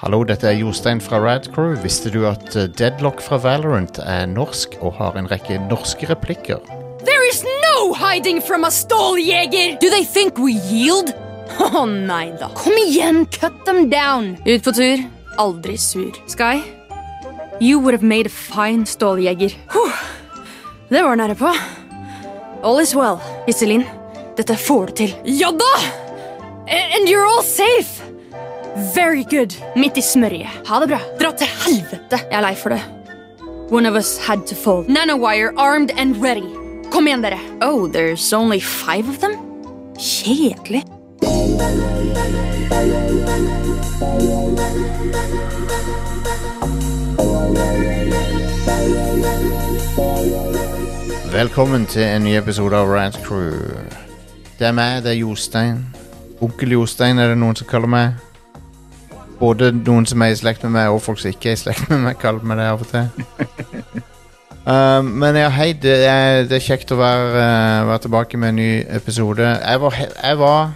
Hallo, dette er Jostein fra Radcrew. Visste du at eh, Deadlock fra Valorant er norsk og har en rekke norske replikker? There is no hiding from a ståljeger! Do they think we yield? Å nei da. Kom igjen, cut them down. Ut på tur, aldri sur. Sky, you would have made a fine ståljeger. Huh. Det var nære på. All is well, Iselin. Dette får du til. Ja da! A- And you're all safe. Very good. Midt i smørjet. Ha det bra. Dra til helvete. Jeg er lei for det. One of us had to fall. Nanowire armed and ready. Kom igjen, dere. Oh, there's only five of them? Kjedelig. Velkommen til en ny episode av Radcrew. Det er meg, det er Jostein. Onkel Jostein er det noen som kaller meg. Både noen som er i slekt med meg, og folk som ikke er i slekt med meg, kaller meg det av og til. Uh, men ja, hei, det er, det er kjekt å være, uh, være tilbake med en ny episode. Jeg var, jeg var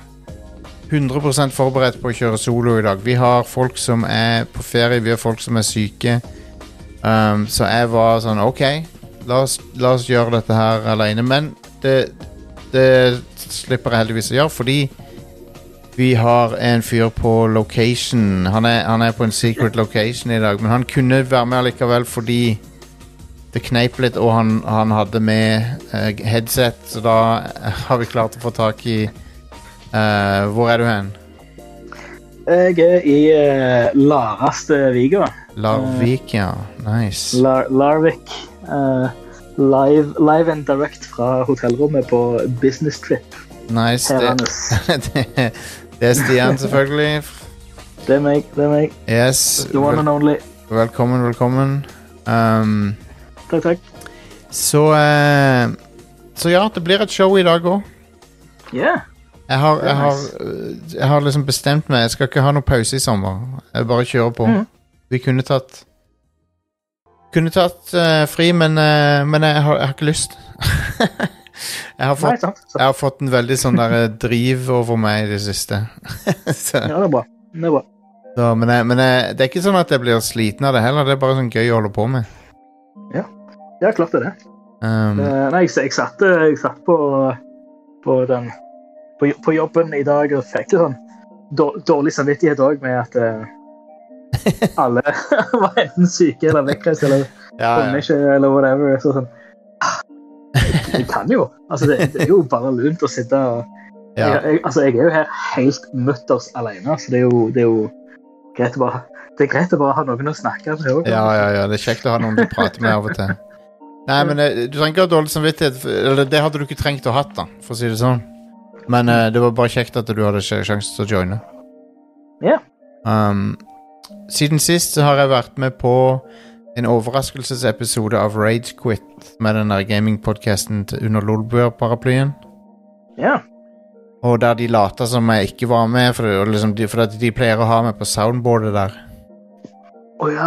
100% forberedt på å kjøre solo i dag. Vi har folk som er på ferie, vi har folk som er syke. Um, så jeg var sånn OK, la oss, la oss gjøre dette her alene. Men det, det slipper jeg heldigvis å gjøre, fordi vi har en fyr på location. Han er, han er på en secret location i dag, men han kunne være med allikevel fordi det kneip litt, og han, han hadde med eh, headset, så da har vi klart å få tak i eh, Hvor er du hen? Jeg er i uh, Laraste Viga. Larvik, ja. Nice. Lar Larvik. Uh, live, live and direct fra hotellrommet på business trip. nice. Det, det, det er Stian, selvfølgelig. Det er meg. det er meg. Yes. The one and only. velkommen, velkommen. Um, Takk, takk. så eh, Så ja, det blir et show i dag òg. Yeah. Jeg har, jeg, har, øh, jeg har liksom bestemt meg. Jeg skal ikke ha noen pause i sommer. Jeg bare kjører på. Mhm. Vi kunne tatt Kunne tatt øh, fri, men, øh, men jeg, har, jeg har ikke lyst. jeg, har fått, Nei, jeg har fått en veldig sånn der øh, driv over meg i det siste. så, ja, det er bra. Det er bra. så, men jeg, men jeg, det er ikke sånn at jeg blir sliten av det heller. Det er bare sånn gøy å holde på med. Ja, klart det er det. Um, Eh, nei, jeg, jeg, satt, eh, jeg satt på, på, den, på, på jobben i dag og fikk litt sånn dårlig samvittighet òg med at eh, alle var enten syke eller vekkreist eller ja, ja. ikke, eller whatever. Så sånn Jeg kan jo. Altså, det, det er jo bare lunt å sitte og ja. jeg, jeg, Altså, jeg er jo her helt mutters alene, så det er jo, det er jo greit å bare det er greit å bare ha noen å snakke med òg. Ja, ja, ja, det er kjekt å ha noen du prater med av og til. Nei, men eh, Du trenger ikke ha dårlig samvittighet. Eller det hadde du ikke trengt å ha, da, for å si det sånn. Men uh, det var bare kjekt at du hadde sj- sjanse til å joine. Ja. Um, siden sist så har jeg vært med på en overraskelsesepisode av Ragequit med den der gamingpodkasten under Lolbua-paraplyen. ja. Og der de lata som jeg ikke var med, for, liksom de, for de pleier å ha meg på soundboardet der. Å ja.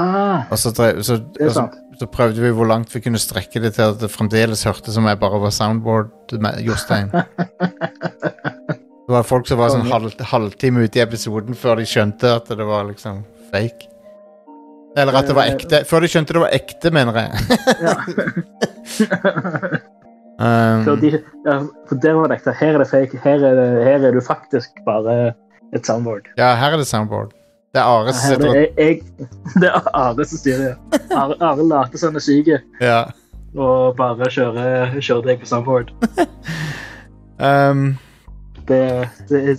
Og så, drev, så, Det er og så, så prøvde vi hvor langt vi kunne strekke det til at det fremdeles hørtes som jeg bare var soundboard med Jostein. Det var folk som var sånn halv, halvtime ute i episoden før de skjønte at det var liksom fake. Eller at det var ekte. Før de skjønte det var ekte, mener jeg. ja. Um, For, de, ja, for der var det ekte. Her er det fake. Her er, det, her er du faktisk bare et soundboard. ja, her er det soundboard. Det er Are som sitter er og det, er Are som styrer. Are, Are later som han er syk ja. og bare kjører, kjører deg på soundboard. um, Det, det,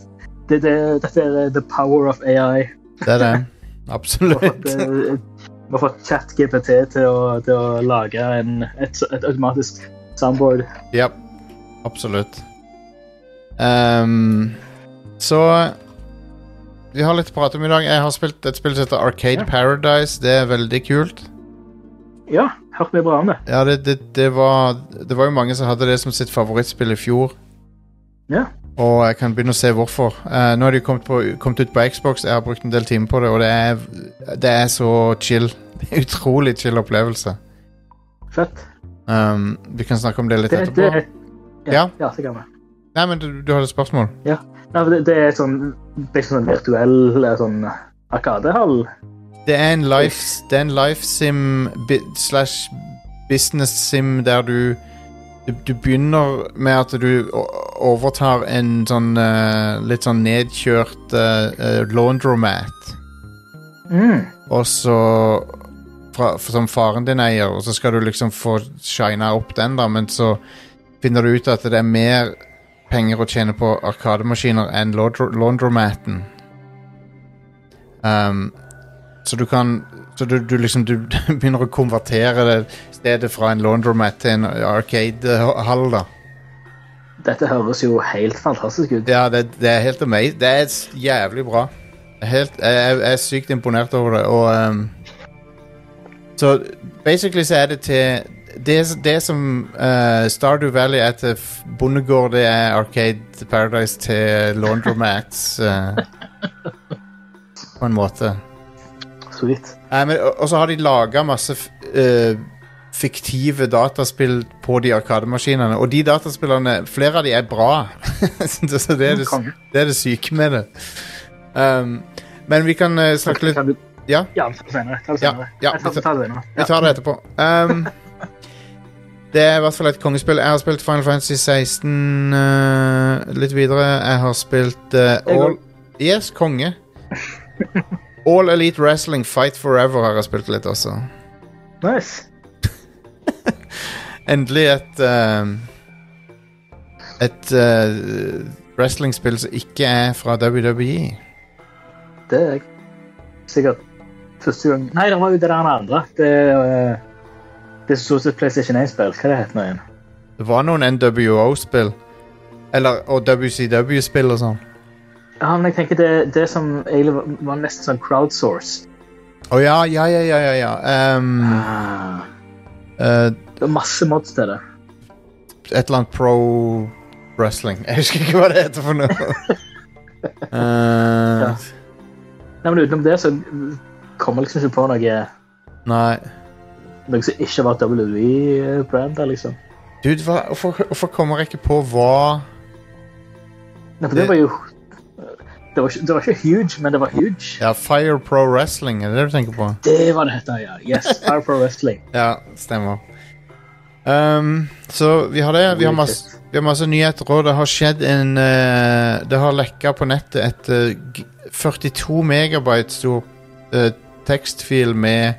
det, det, dette er the power of AI. Det er det. Vi har Absolutt. fått, eh, vi har fått ChatGPT til, til å lage en, et, et automatisk soundboard. Ja, absolutt. Um, så Vi har litt å prate om i dag. Jeg har spilt et spill som heter Arcade Ja. Paradise. Det er veldig kult. Ja, hørt mye bra om det. Ja, det, det, det, var, det var jo mange som hadde det som sitt favorittspill i fjor. Ja. Og jeg kan begynne å se hvorfor. Uh, nå har de kommet, på, kommet ut på Xbox. Jeg har brukt en del timer på det, og det er, det er så chill. Utrolig chill opplevelse. Fett. Um, vi kan snakke om det litt Det, etterpå. det, ja, Ja. ja. Nei, men du, du hadde spørsmål? Nei, for det, det er sånn, sånn virtuell sånn arkadehall. Det er en life, det er en life sim slash business sim der du, du Du begynner med at du overtar en sånn uh, litt sånn nedkjørt uh, laundromat. Mm. Og så fra, Som faren din eier, og så skal du liksom få shina opp den, da, men så finner du ut at det er mer penger å tjene på arkademaskiner enn laundromaten. Um, så du kan Så du, du liksom Du begynner å konvertere det stedet fra en laundromat til en arcade-hall, da. Dette høres jo helt fantastisk ut. Ja, det, det er helt amazing. Det er jævlig bra. Helt, jeg, jeg er sykt imponert over det, og um, Så basically så er det til Det, det som uh, Stardew Valley er til bondegård, det er Arcade Paradise til laundromats. Uh, på en måte. Sweet. Nei, men, og, og så har de laga masse eh, fiktive dataspill på de arkademaskinene. Og de dataspillene, flere av de er bra. så det er det, det er det syke med det. Um, men vi kan uh, snakke litt Ja, Ja, ta det senere. Ta det senere. ja, tar, vi tar- det vi tar det etterpå. Um, det er i hvert fall et kongespill. Jeg har spilt Final Fantasy 16 uh, litt videre. Jeg har spilt uh, All Yes, konge. All Elite Wrestling Fight Forever har jeg spilt litt også. Nice. Endelig et um, Et uh, wrestlingspill som ikke er fra. WWE. Det er jeg. Sikkert første gang Nei, det var jo det der andre. Det, uh, det er stort sett PlayStation 1-spill. Hva det heter det igjen? Det var noen NWO-spill. Eller, og WCW-spill og sånn. Ja, men jeg tenker det, det som egentlig var, nesten sånn crowdsourced. Å ja, ja, ja, ja, ja. ja. Um, Ah. uh, Det var masse mods til det. et eller annet pro wrestling. Jeg husker ikke hva det heter for noe. Uh, Ja. Nei, men utenom det så kommer jeg liksom ikke på noe, Nei. noe som ikke var WWE-brander, liksom. Dude, hvorfor kommer jeg ikke på hva Nei, for det Det- var jo det var, ikke, det var ikke huge, men det var huge. Ja, Fire Pro Wrestling, er det det du tenker på? Det var det hette, ja. Yes, Fire Pro Wrestling. Ja, stemmer. Um, så vi har det. Vi har masse, vi har masse nyheter, òg. det har skjedd en uh, Det har lekka på nettet et uh, 42 megabyte stor uh, tekstfil med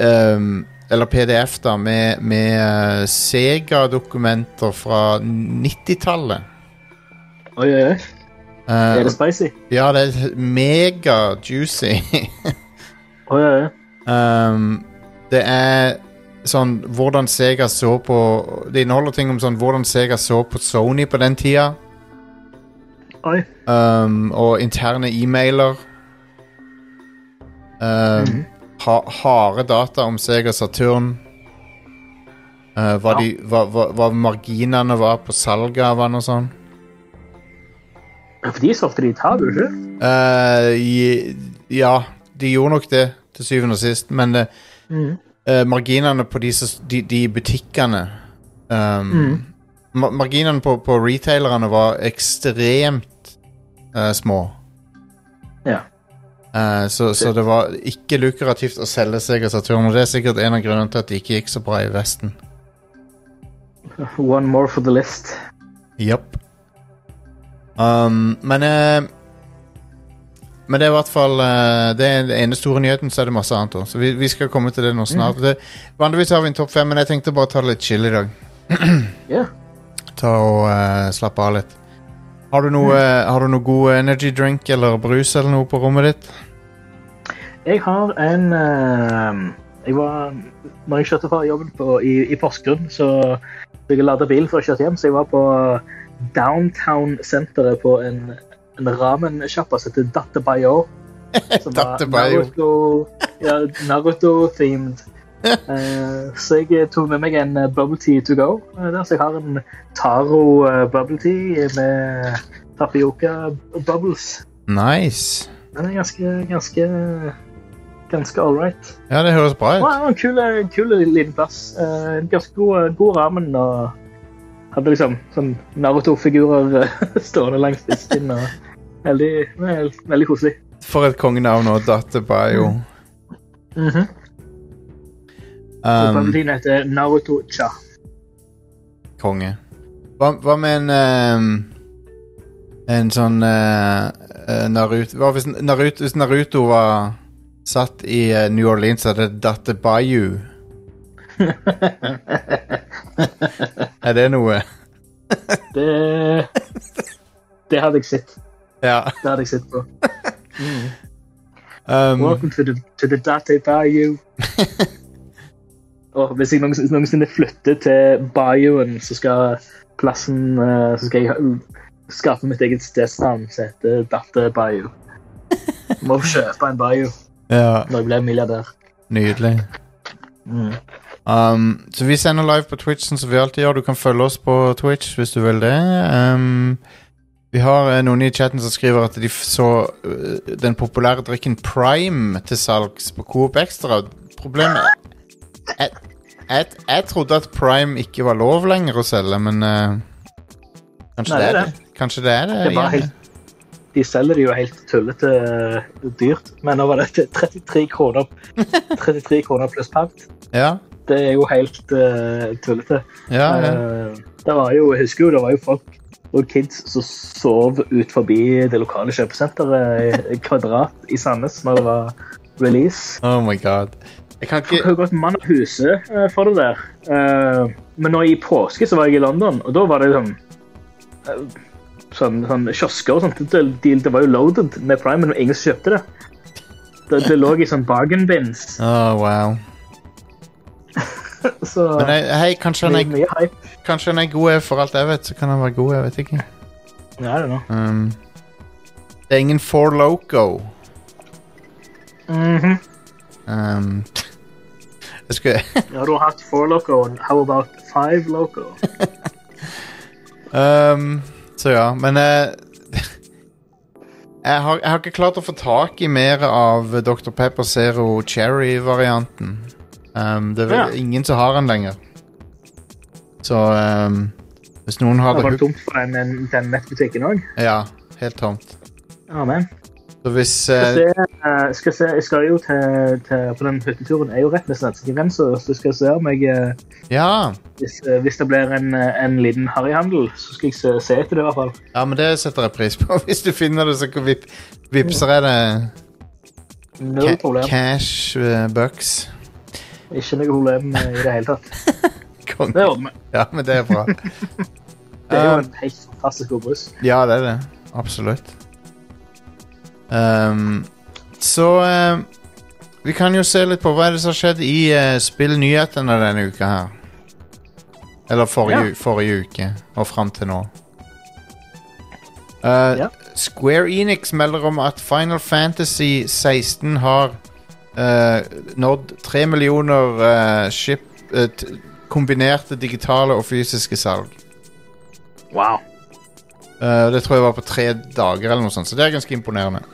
um, Eller PDF, da, med, med eh, Sega-dokumenter fra 90-tallet. Oi, oi, oi. Eh, Er det spicy? ja, det er mega juicy. oh, ja, ja. Um, det er sånn hvordan Sega så på Det inneholder ting om sånn hvordan Sega så på Sony på den tida. Oi. Um, og interne e-mailer. Um, ha, harde data om Sega Saturn. Uh, hva, Ja. de, hva, hva, hva marginene var på salget av den og sånn. For de solgte de i tap, ikke? Uh, ja, de gjorde nok det til syvende og sist, men uh, mm. uh, marginene på de, de, de butikkene um, Mm. ma Marginene på, på retailerne var ekstremt eh, små. Ja. Uh, så, så det var ikke lukrativt å selge Sega Saturn, og det er sikkert en av grunnene til at det ikke gikk så bra i Vesten. One more for the list. Japp. Um, men uh, Men det er i hvert fall uh, Det er den ene store nyheten, så er det masse annet òg. Så vi, vi skal komme til det nå snart. Det, vanligvis har vi en topp fem, men jeg tenkte bare ta det litt chill i dag. Ja. Ta og uh, slappe av litt. Har du noe, eh, har du noe god energy drink eller brus eller noe på rommet ditt? Jeg har en eh, Jeg var Når jeg kjørte fra jobben på, i, i Porsgrunn, så så jeg lada bilen før jeg kjørte hjem, så jeg var på downtown-senteret på en, en ramen-sjappa som heter Datte Bayo. Som var Bayo. Naruto- Ja, Naruto-themed. Eh, så jeg tok med meg en eh, bubble tea to go. eh, der, så jeg har en Taro eh, bubble tea med tapioca bubbles. Nice. Den er ganske, ganske, ganske all right. Ja, det høres bra ut. var en kul, kul liten plass. Eh, En ganske god, god ramen og hadde liksom sånn Naruto-figurer eh, stående langs disken. og Veldig, vel- veldig koselig. For et kongenavn og Datebayo. Mhm. -hmm. Um, Palpatine heter Naruto Cha. konge. Hva, hva med en um, En sånn eh, Naruto Hva hvis Naruto, hvis Naruto var satt i New Orleans, så hadde det Datebayu. er det noe? Det Det hadde jeg sett. Ja. Det hadde jeg sett på. Um, Welcome to the, to the Date Bayou. Og hvis jeg noens- noensinne flytter til Bayouen, så skal plassen eh, Så skal jeg skape mitt eget stedsnavn som heter Datte Bayou. Må kjøpe en Bayou ja, når jeg blir milliardær. nydelig. Mm. Um, så vi sender live på Twitch, sånn som vi alltid gjør. Du kan følge oss på Twitch hvis du vil det. Um, vi har uh, noen i chatten som skriver at de så uh, den populære drikken Prime til salgs på Coop Extra. Problemet jeg, jeg, jeg trodde at Prime ikke var lov lenger å selge, men uh, kanskje, Nei, det det det. kanskje det er det. Det er helt De selger det jo helt tullete dyrt, men nå var det 33 kroner 33 kroner pluss pant. Ja, Det er jo helt uh, tullete. ja, ja. Eh, det var jo, jeg husker jo det var jo folk og kids som sov ut forbi det lokale kjøpesenteret Kvadrat i Sandnes når det var release. Oh my god. Jeg kan ikke har gått mann av huset eh, for det der. Men nå i påske så var jeg i London, og da var det sånn sånn, sånn kiosker og sånt. Det, de, det var jo loaded med Prime, men ingen som kjøpte det. Det, det lå i sånn bargain bins. Oh, wow. Så Men jeg, hei, kanskje han, er, mye hype. kanskje han er god for alt jeg vet, så kan han være god, jeg vet ikke. Ja, det er noe. Um, det er ingen Four Loco. Mhm. Um, jeg skulle Ja, du har hatt four loco, and how about five loco? um, Så ja, men uh, jeg, har, jeg har ikke klart å få tak i mer av Dr. Pepper Zero Cherry-varianten. Um, det er vel ingen som har den lenger. Så um, hvis noen har Det det var tomt for den, den, nettbutikken òg. Ja, helt tomt. Amen. Så hvis Skal eh, se, uh, skal se, jeg skal jo til, til På den hytteturen er jo rett ved svenskegrensa, så skal jeg se om jeg uh, Ja. Hvis, hvis det blir en, en liten harryhandel, så skal jeg se, se etter det i hvert fall. ja, men det setter jeg pris på. Hvis du finner det, så kan vip, vipser jeg det No problem. cash bucks. Ikke noe problem i det hele tatt. Konge. Det ordner vi. Ja, men det er bra. Det er jo Um, en helt fantastisk god brus. Ja, det er det. Absolutt. Um, så eh, Vi kan jo se litt på hva er det som har skjedd i uh, spillnyhetene denne uka her. Eller forrige, Ja. forrige uke og fram til nå. Uh, Ja. Square Enix melder om at Final Fantasy 16 har nådd tre millioner eh, ship, eh, kombinerte digitale og fysiske salg. Wow. Eh, det tror jeg var på tre dager, eller noe sånt, så det er ganske imponerende.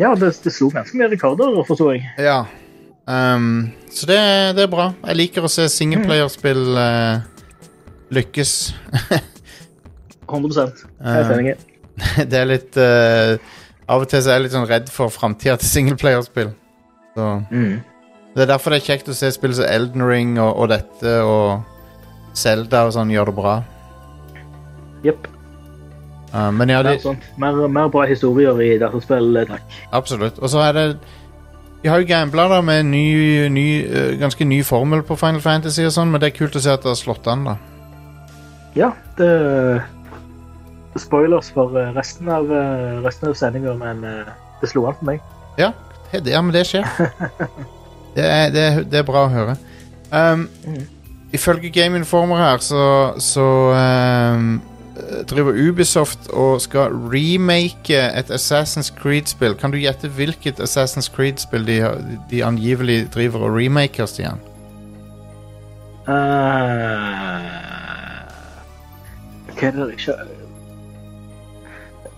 Ja, det, det slo ganske mye rekorder, forsto jeg. Ja. Um, så det, det er bra. Jeg liker å se singleplayerspill uh, lykkes. 100 Helt enig. Uh, det er litt uh, Av og til så er jeg litt sånn redd for framtida til singleplayerspill. Så Mm. Det er derfor det er kjekt å se spill som Elden Ring og, og dette og Zelda og sånn gjør det bra. Jepp. Uh, men ja, Mer, det, sånt. mer, mer bra historier i dataspill, takk. absolutt. Og så er det De har jo gambla med en ny, ny, eh, ganske ny formel på Final Fantasy og sånn, men det er kult å se at det har slått an, da. Ja, det Spoilers for eh, resten av, eh, resten av sendinga, men det slo an for meg. Ja, det, ja men det skjer. det, er, det, det er bra å høre. Um, Mhm. Ifølge Game Informer her, så, så um, driver Ubisoft og skal remake et Assassin's Creed-spill. Kan du gjette hvilket Assassin's Creed-spill de, de angivelig driver og remaker, Stian? Uh, hva er det ikke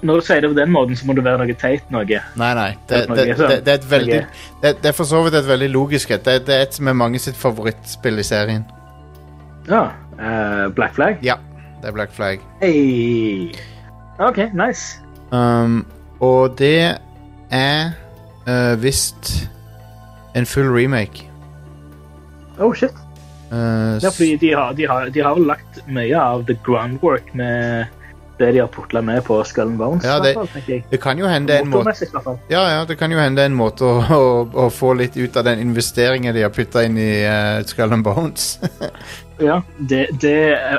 Når du sier det på den måten, så må det være noe teit noe. Nei, nei. Det, det noe det, det, er veldig er for så vidt et veldig logisk et. Det, det er et som er mange sitt favorittspill i serien. Ja. Uh, Black Flag? Ja, det er Black Flag. Hey. OK, nice. Um, og det er uh, visst en full remake. Oh, shit. Uh, Ja, fordi de har, de, har, de har lagt mye av the groundwork med det de har putla med på Skull and Bones. Ja, det- det kan jo hende en måte. Ja, ja, det kan jo hende en måte å, å, å få litt ut av den investeringen de har putta inn i uh, Skull and Bones. Ja, det, det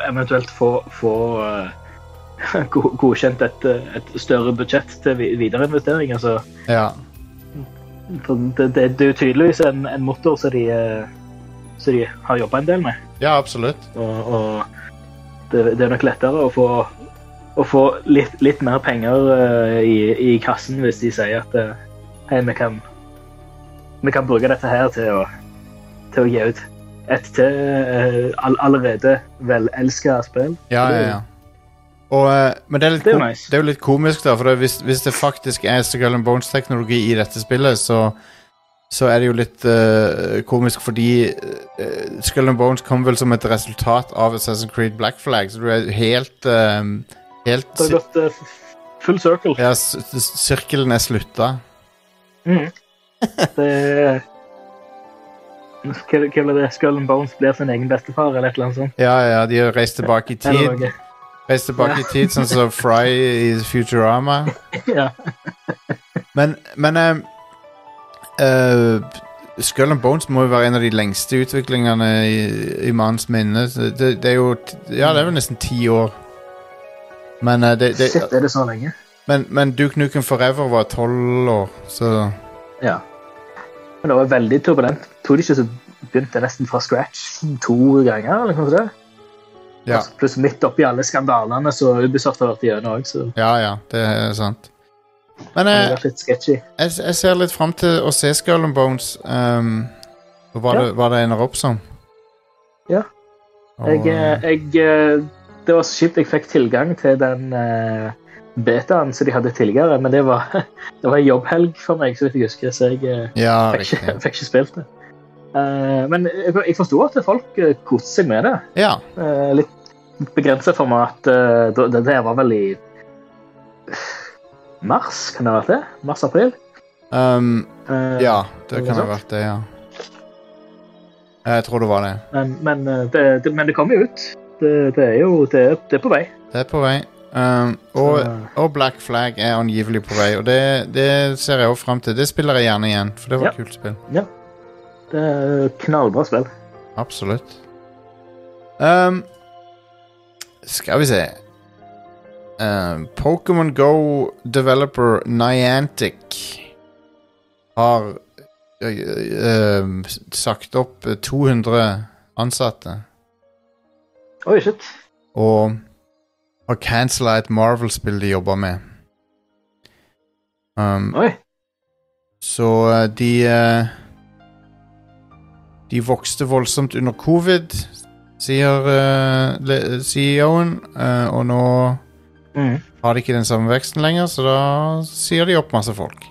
eventuelt få, få eh, godkjent et, et større budsjett til vi- videre investeringer Altså, ja. det, det, det er jo tydeligvis en, en motor som de, eh, de har jobba en del med. ja, absolutt. Og, og det, det er nok lettere å få, å få litt, litt mer penger uh, i, i kassen hvis de sier at uh, hei, vi kan, vi kan bruke dette her til å, til å gi ut et til uh, all, allerede velelska spill. Ja, ja, ja. Og, men det er, litt Det er nice. det er jo litt komisk, da. For hvis, hvis det faktisk er Skull and Bones-teknologi i dette spillet, så, så er det jo litt uh, komisk fordi uh, Skull and Bones kom vel som et resultat av Assassin's Creed Black Flag, så du er helt uh, Helt Det har gått uh, full circle. Ja, sirkelen er slutta. Mm. Det hva, hva blir det? Skull and Bones blir sin egen bestefar, eller et eller annet sånt? Ja, ja, de har reist tilbake i tid. Reist tilbake i tid, sånn som Fry i Futurama. Ja. Men, men eh, uh, Skull and Bones må jo være en av de lengste utviklingene i, i mannens minne. Det, det er jo Ja, det er vel nesten ti år. Men, uh, det, det, Shit, er det så lenge? men, men Duke Nukem Forever var tolv år, så Ja. Men det var veldig turbulent. Tror de ikke så begynte nesten fra scratch to ganger, eller noe sånt? Ja, Altså, Pluss midt oppi alle skandalene så Ubisoft har vært igjennom òg, så ja, ja det er sant. Men det eh, jeg, jeg ser litt fram til å se Skull and Bones. Um, og hva, Ja. det, hva det ender opp som. Ja. Og, Jeg, eh, jeg Det var så kjipt jeg fikk tilgang til den eh, betaen som de hadde tidligere, men det var, det var en jobbhelg for meg, så vidt jeg husker, så jeg eh, ja, fikk, ikke, fikk ikke spilt det. Uh, men jeg, jeg forsto at folk koste seg med det. Ja. Uh, litt begrenset format. Uh, det, det der var vel i mars, kan det ha vært det? Mars-april? Um, ja, det kan ha vært det, ja. Jeg tror det var det. Men, men, det, det, men det kom jo ut. Det, det er jo det, er- det er på vei. Det er på vei. Um, og, og Black Flag er angivelig på vei, og det, det ser jeg også fram til. Det spiller jeg gjerne igjen, for det var Ja. et kult spill. Det er knallbra spill. Absolutt. Um, skal vi se um, Pokémon Go developer Niantic har uh, um, sagt opp 200 ansatte. Oi, shit. Og har cancela et Marvel-spill de jobber med. Um, Oi. så uh, de uh, De vokste voldsomt under covid, sier uh, CEO-en, uh, og nå Mm. har de ikke den samme veksten lenger, så da sier de opp masse folk.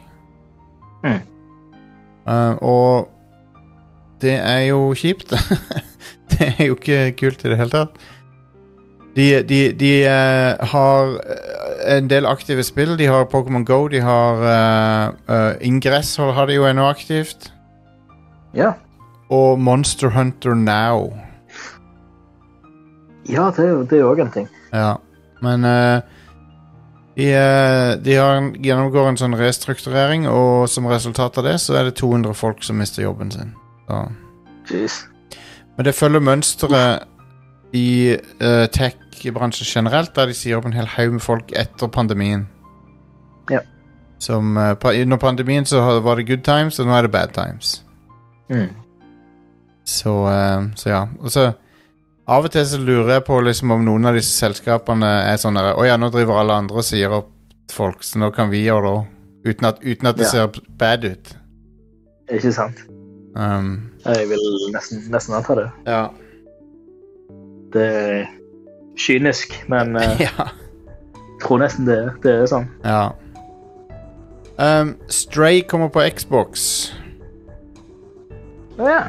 Mm. Og det er jo kjipt. det er jo ikke kult i det hele tatt. De, de, de uh, har eh, en del aktive spill. De har Pokémon Go, de har uh, uh, Ingress har de jo ennå aktivt. Ja. Og Monster Hunter Now. ja, det det er òg en ting. Ja, men de, de har en, gjennomgår en sånn restrukturering, og som resultat av det så er det 200 folk som mister jobben sin. Så. Jeez. Men det følger mønsteret i uh, tech-bransjen generelt, der de sier opp en hel haug med folk etter pandemien. Ja. Som, uh, under pandemien så var det good times, og nå er det bad times. Mm. Så, uh, så ja. Og så av og til så lurer jeg på liksom om noen av disse selskapene er sånn Å ja, nå driver alle andre og sier opp folk, så nå kan vi gjøre det òg. Uten at, uten at det Ja. ser bad ut. Ikke sant? Um, Jeg vil nesten, nesten anta det. ja. Det er kynisk, men eh, ja. jeg tror nesten det, det er sånn. Ja. Um, Stray kommer på Xbox. Ja.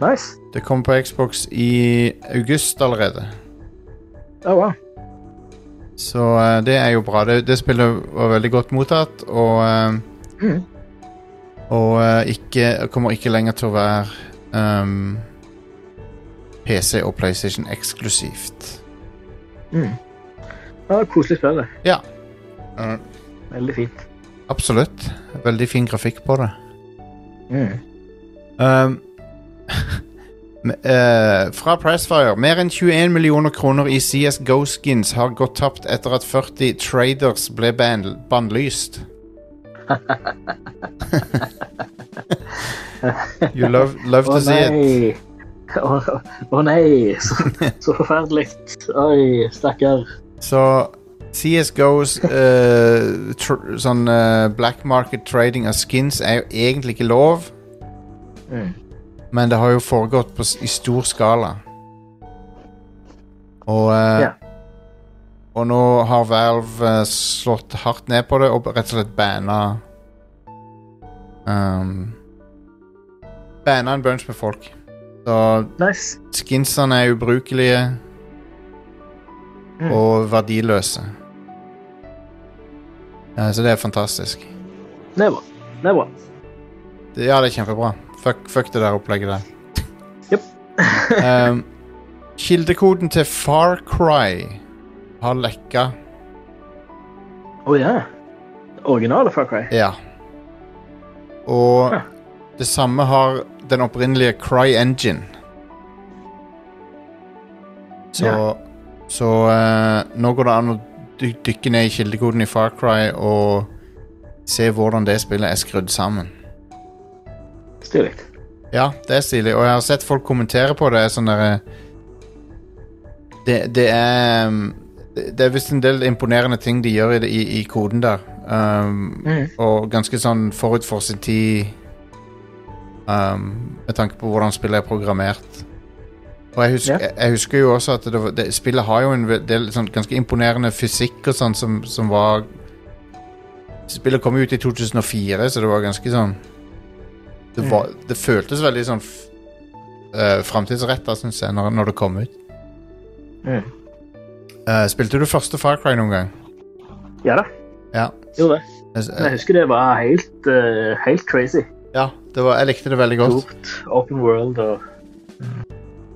Nice. Det kommer på Xbox i august allerede. Oh, wow. Så uh, det er jo bra. Det, det spillet var veldig godt mottatt, og uh, Mm. Og eh, ikke, kommer ikke lenger til å være um, PC og PlayStation eksklusivt. Mm. Ja, koselig spill, det. Ja. Uh, Veldig fint. absolutt. Veldig fin grafikk på det. Mm. Um, eh, fra Pressfire. Mer enn 21 millioner kroner i CS GO-skins har gått tapt etter at 40 traders ble ban bannlyst. You love, love oh, to see it. Å Å oh, nei! Så, så forferdelig. Oi, stakkar. Så CSGOs uh, tr sånn uh, black market trading av skins er jo egentlig ikke lov, Mm. men det har jo foregått på, i stor skala. Og uh, Ja. Og nå har Valve eh, slått hardt ned på det og rett og slett banna um, Banna en bunch med folk. Så Nice. skinsene er ubrukelige Mm. og verdiløse. Ja, så det er fantastisk. Det er bra. Det er bra. Det, ja, det er kjempebra. Fuck, fuck det der opplegget der. Jep. um, kildekoden til Far Cry har lekka. Å ja. Originale Far Cry. Ja. Og Ja. det samme har den opprinnelige Cry Engine. Så, Ja. så uh, nå går det an å dykke ned i kildekoden i Far Cry og se hvordan det spillet er skrudd sammen. Stilig. Ja, det er stilig. Og jeg har sett folk kommentere på det. Sånn derre det, det er um, Det er visst en del imponerende ting de gjør i, i, i koden der. Um, Mm. og ganske sånn forut for sin tid um, med tanke på hvordan spillet er programmert. Og jeg husker, yeah. jeg, husker jo også at det, det, spillet har jo en del sånn ganske imponerende fysikk og sånn som, som var Spillet kom jo ut i 2004, så det var ganske sånn Det, var, det føltes veldig sånn uh, framtidsretta, syns jeg, når, når det kom ut. Mm. Eh, spilte du første Far Cry noen gang? Ja da. Ja. Jo, det. Jeg, husker det var helt, uh, helt crazy. ja det var, jeg likte det veldig godt. Stort, open world og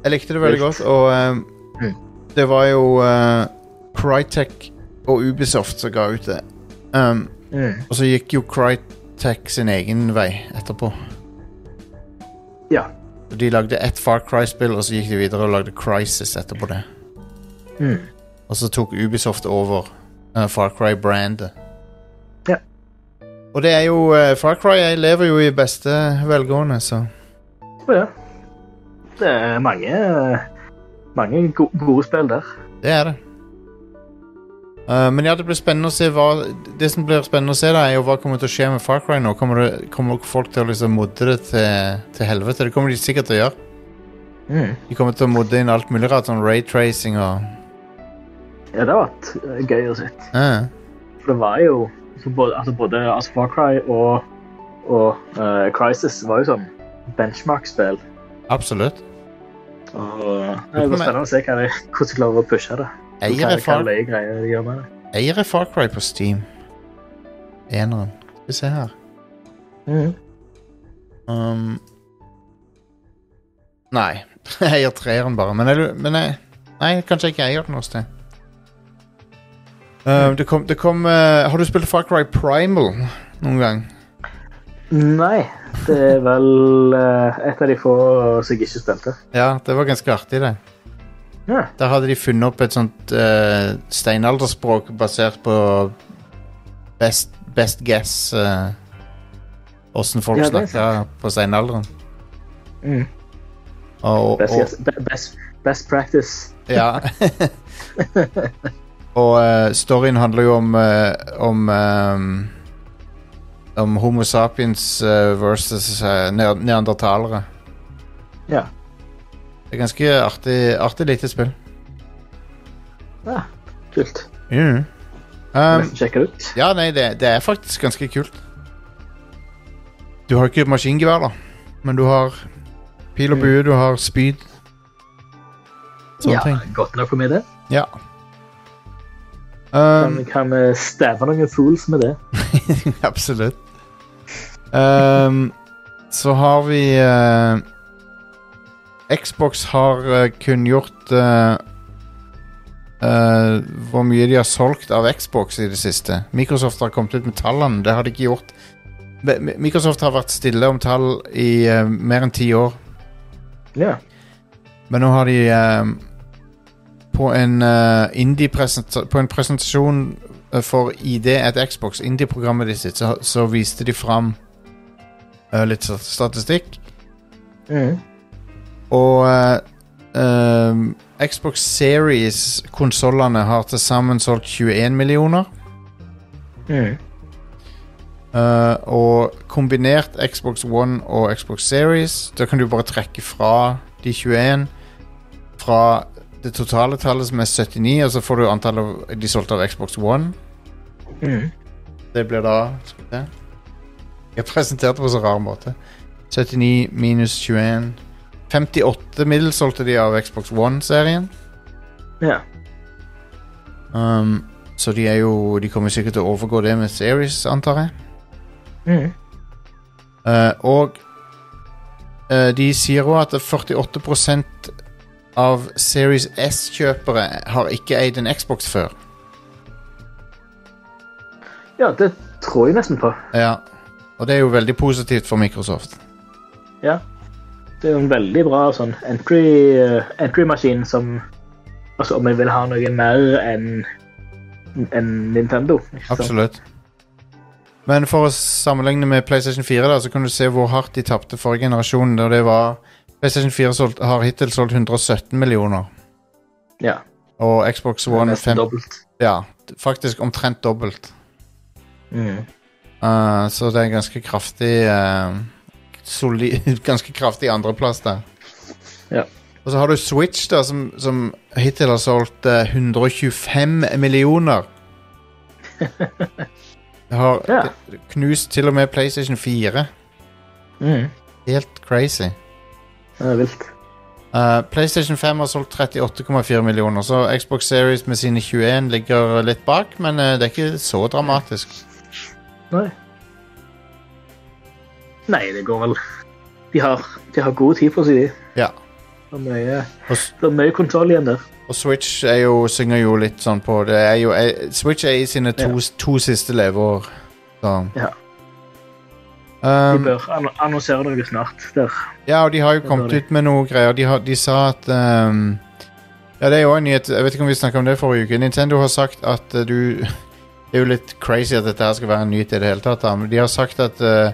Jeg likte det veldig godt, og um, Mm. det var jo uh, Crytek og Ubisoft som ga ut det. Um, mm. og så gikk jo Crytek sin egen vei etterpå. Ja. Så De lagde ett Far Cry-spill, og så gikk de videre og lagde Crisis etterpå det. Mm. Og så tok Ubisoft over uh, Far Cry-brandet. Ja. Og det er jo uh, Far Cry jeg lever jo i beste velgående, så ja. Det er mange, mange go gode spill der. Det er det. Uh, men ja, det blir spennende å se hva Det som blir spennende å se, da er jo hva kommer til å skje med Far Cry nå. Kommer, det, kommer folk til å liksom modde det til, til helvete? Det kommer de sikkert til å gjøre. Mm. De kommer til å modde inn alt mulig rart, sånn raytracing og Ja, det har vært eh, gøy å se. uh, For det var jo så både, altså både altså Far Cry og, og uh, Crisis var jo sånn benchmark-spill. Absolutt. Og det blir spennende å se hva de, hvordan de klarer å pushe det. Eier er Far, de gjør med det. eier er Far Cry på Steam. Eneren. Skal vi se her. Mm. Um, nei. Jeg eier treeren bare. Men, jeg, men jeg, nei, kanskje jeg ikke eier den hos det. Um, det kom, det kom uh, Har du spilt Far Cry Primal noen gang? Nei, det er vel uh, et av de få som jeg ikke spilte. Ja, det var ganske artig, det. Ja. Der hadde de funnet opp et sånt uh, steinalderspråk basert på best, best guess uh, folk Ja, er snakka på steinalderen. Mm. Og, Best, guess- best, best practice. Ja. og uh, storyen handler jo om eh, om um, om Homo sapiens versus neandertalere. Ja. Det er ganske artig, artig lite spill. ja. Kult. Mm. Um, sjekke ut. ja, nei, det, det er faktisk ganske kult. Du har ikke maskingevær, da, men du har pil og bue, du har spyd. Sånne Ja, ting. godt nok for meg, det. Ja. Um, kan vi stæve noen fools med det? absolutt. Um, så har vi uh, Xbox har uh, kunngjort uh, uh, hvor mye de har solgt av Xbox i det siste. Microsoft har kommet ut med tallene. Det har de ikke gjort. Microsoft har vært stille om tall i mer enn ti år. Ja. Men nå har de på en uh, indie-presenta- På en presentasjon eh, for ID at Xbox, indie-programmet de sitt, så, så viste de fram uh, litt statistikk. Mm. Og uh, um, Xbox Series-konsollene har til sammen solgt 21 millioner. Mm. Uh, og kombinert Xbox One og Xbox Series, da kan du bare trekke fra de 21 fra det totale tallet som er 79, og så får du antallet av- de solgte av Xbox One. Mm. Det blir da se. Jeg presenterte på så rar måte. 79 minus 21 58 middels solgte de av Xbox One-serien. Ja. Um, så de er jo De kommer sikkert til å overgå det med Series, antar jeg. Mm. Uh, og uh, de sier òg at 48 av Series S-kjøpere har ikke eid en Xbox før. ja, det tror jeg nesten på. Ja, Og det er jo veldig positivt for Microsoft. Ja. Det er jo en veldig bra sånn entry, eh, entry-maskin som Altså, om jeg vil ha noe mer enn en Nintendo. Absolutt. Men for å sammenligne med PlayStation 4, da, så kan du se hvor hardt de tapte forrige generasjon. Da det var PlayStation 4 solgt, har hittil solgt 117 millioner. Ja. Og Xbox One Nesten 5, dobbelt. ja, faktisk omtrent dobbelt. Mm. Uh, så det er en ganske kraftig uh, solid, Ganske kraftig andreplass der. Ja. Og så har du Switch, da, som, som hittil har solgt uh, 125 millioner. Det har Ja. knust til og med PlayStation 4. Mm. Helt crazy. Det er vilt. Uh, PlayStation 5 har solgt 38,4 millioner, så Xbox Series med sine 21 ligger litt bak, men uh, det er ikke så dramatisk. Nei. Nei, det går vel De har, de har god tid på seg, de. Ja. Det er mye, det er mye kontroll igjen der. og Switch er jo, synger jo litt sånn på det er jo, er, Switch er i sine to, Ja. to siste leveår. Så. Ja. De Um, bør annonsere noe snart der. Ja, og de har jo kommet ut med noe greier. De, har, de sa at um, Ja, det er jo en nyhet. Jeg vet ikke om vi snakka om det forrige uke. Nintendo har sagt at uh, du Det er jo litt crazy at dette her skal være en nyhet i det hele tatt, men de har sagt at uh,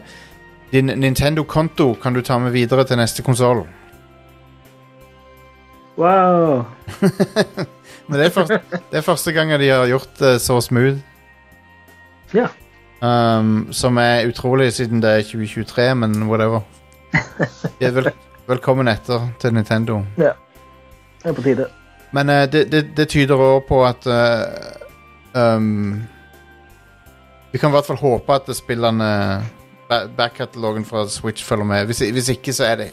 din Nintendo-konto kan du ta med videre til neste konsoll. Wow! Men det er, første, det er første gangen de har gjort det så smooth. Ja. Um, som er utrolig siden det er 2023, men whatever. Vel, velkommen etter til Nintendo. Ja. Det er på tide. Men uh, det, det, det tyder også på at uh, um, Vi kan i hvert fall håpe at spillene ba Backkatalogen fra Switch følger med. Hvis, hvis ikke, så er det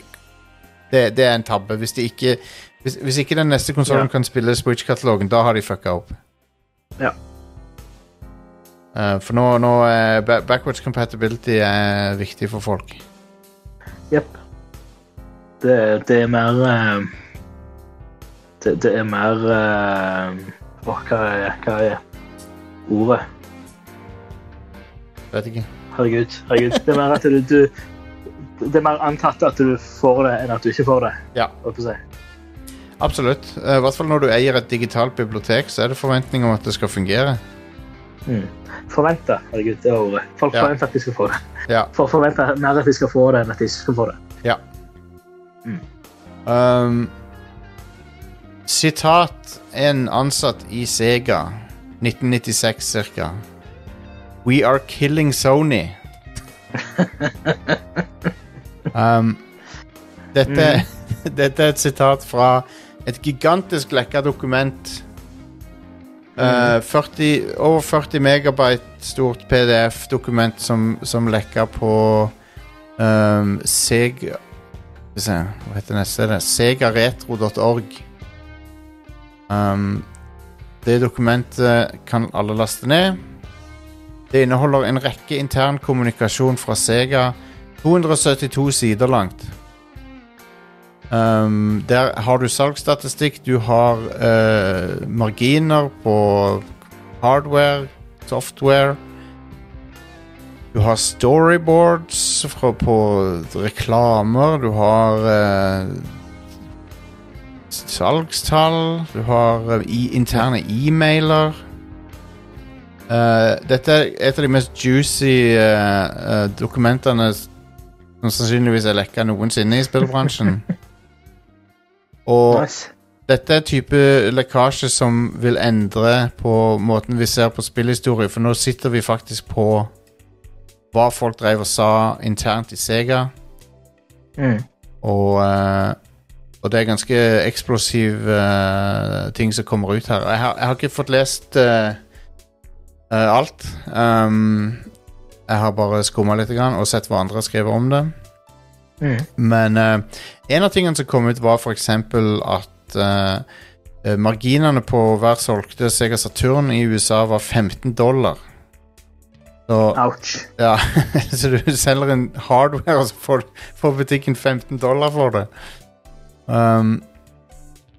Det, det er en tabbe. Hvis, de ikke, hvis, hvis ikke den neste konsollen Ja. kan spille Switch-katalogen, da har de fucka opp. Ja. Uh, for nå, nå er backwards compatibility er viktig for folk. Jepp. Det, det er mer eh, det, det er mer eh, Åh, hva er, hva er ordet? Vet ikke. Herregud. herregud. Det er mer at du, du Det er mer antatt at du får det, enn at du ikke får det. Ja. Absolutt. Eh, I hvert fall når du eier et digitalt bibliotek, så er det forventning om at det skal fungere. Mm. Forventa, Herregud, det er ordet. Folk Ja. forventer at de skal få det. Ja. For forventer mer at de skal få det, enn at de ikke skal få det. Um, sitat en ansatt i Sega 1996 cirka We are killing Sony um, dette, dette er et sitat fra et gigantisk lekka dokument Uh, 40, over 40 megabyte stort PDF-dokument som, som lekka på um, Sega Skal vi se, hva heter neste? Segaretro.org. Um, det dokumentet kan alle laste ned. Det inneholder en rekke intern kommunikasjon fra Sega. 272 sider langt. Um, der har du salgsstatistikk, du har uh, marginer på hardware, software. Du har storyboards fra, på reklamer, du har uh, salgstall, du har uh, interne e-mailer. Dette er et av de mest juicy dokumentene som sannsynligvis er lekka noensinne i spillbransjen. Og Nice. dette er type lekkasje som vil endre på måten vi ser på spillhistorie, for nå sitter vi faktisk på hva folk drev og sa internt i Sega, Mm. og, eh, og det er ganske eksplosiv uh, ting som kommer ut her. Jeg har, jeg har ikke fått lest uh, alt. Um, jeg har bare skumma litt og sett hva andre har skrevet om det. Mm. Men uh, en av tingene som kom ut, var f.eks. at eh, marginene på hver solgte Sega Saturn i USA var 15 dollar. Så, Ouch. ja, så du selger en hardware, og så får, får butikken 15 dollar for det. Um,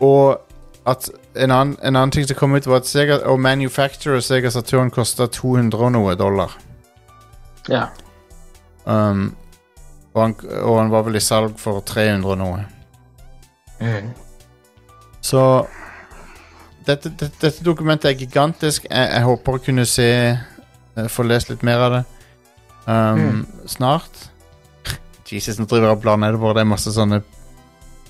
og at en annen, en annen ting som kom ut, var at Sega og manufacturer Sega Saturn kosta 200 og noe dollar. Ja. Um, og, han, og han var vel i salg for 300 og noe. Mm. Så dette, dette, dette dokumentet er gigantisk. Jeg, jeg håper å kunne se eh, Få lest litt mer av det um, snart. Jesus, nå driver jeg og blar nedover. Det er masse sånne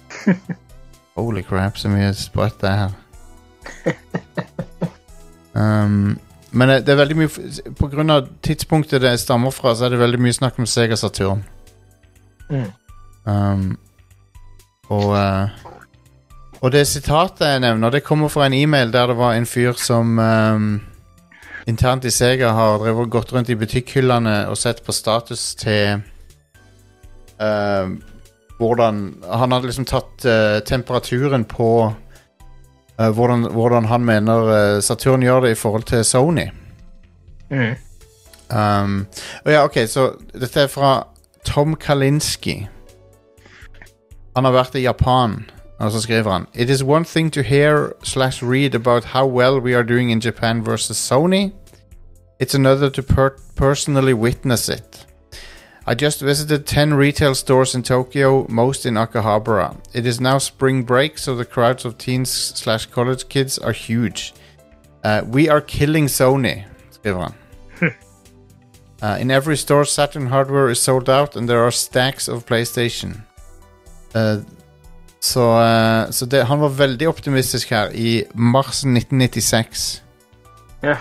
Holy crap, så mye sprøtt det er her. Um, men det det er veldig mye Pga. Tidspunktet det stammer fra, så er det veldig mye snakk om Sega Saturn. Mm. Um, og uh, Og det sitatet jeg nevner, det kommer fra en e-mail der det var en fyr som um, internt i Sega har drevet gått rundt i butikkhyllene og sett på status til uh, hvordan Han hadde liksom tatt uh, temperaturen på uh, hvordan, hvordan han mener Saturn gjør det i forhold til Sony. Mm. Um, og ja, ok, så dette er fra Tom Kalinski. Han har vært i Japan, og så skriver han It is one thing to hear slash read about how well we are doing in Japan versus Sony. It's another to per personally witness it. I just visited 10 retail stores in Tokyo, most in Akihabara. It is now spring break, so the crowds of teens slash college kids are huge. Uh, we are killing Sony, skriver han. Uh, in every store, Saturn hardware is sold out, and there are stacks of PlayStation. Uh, så uh, så det, han var veldig optimistisk her i mars 1996. Ja.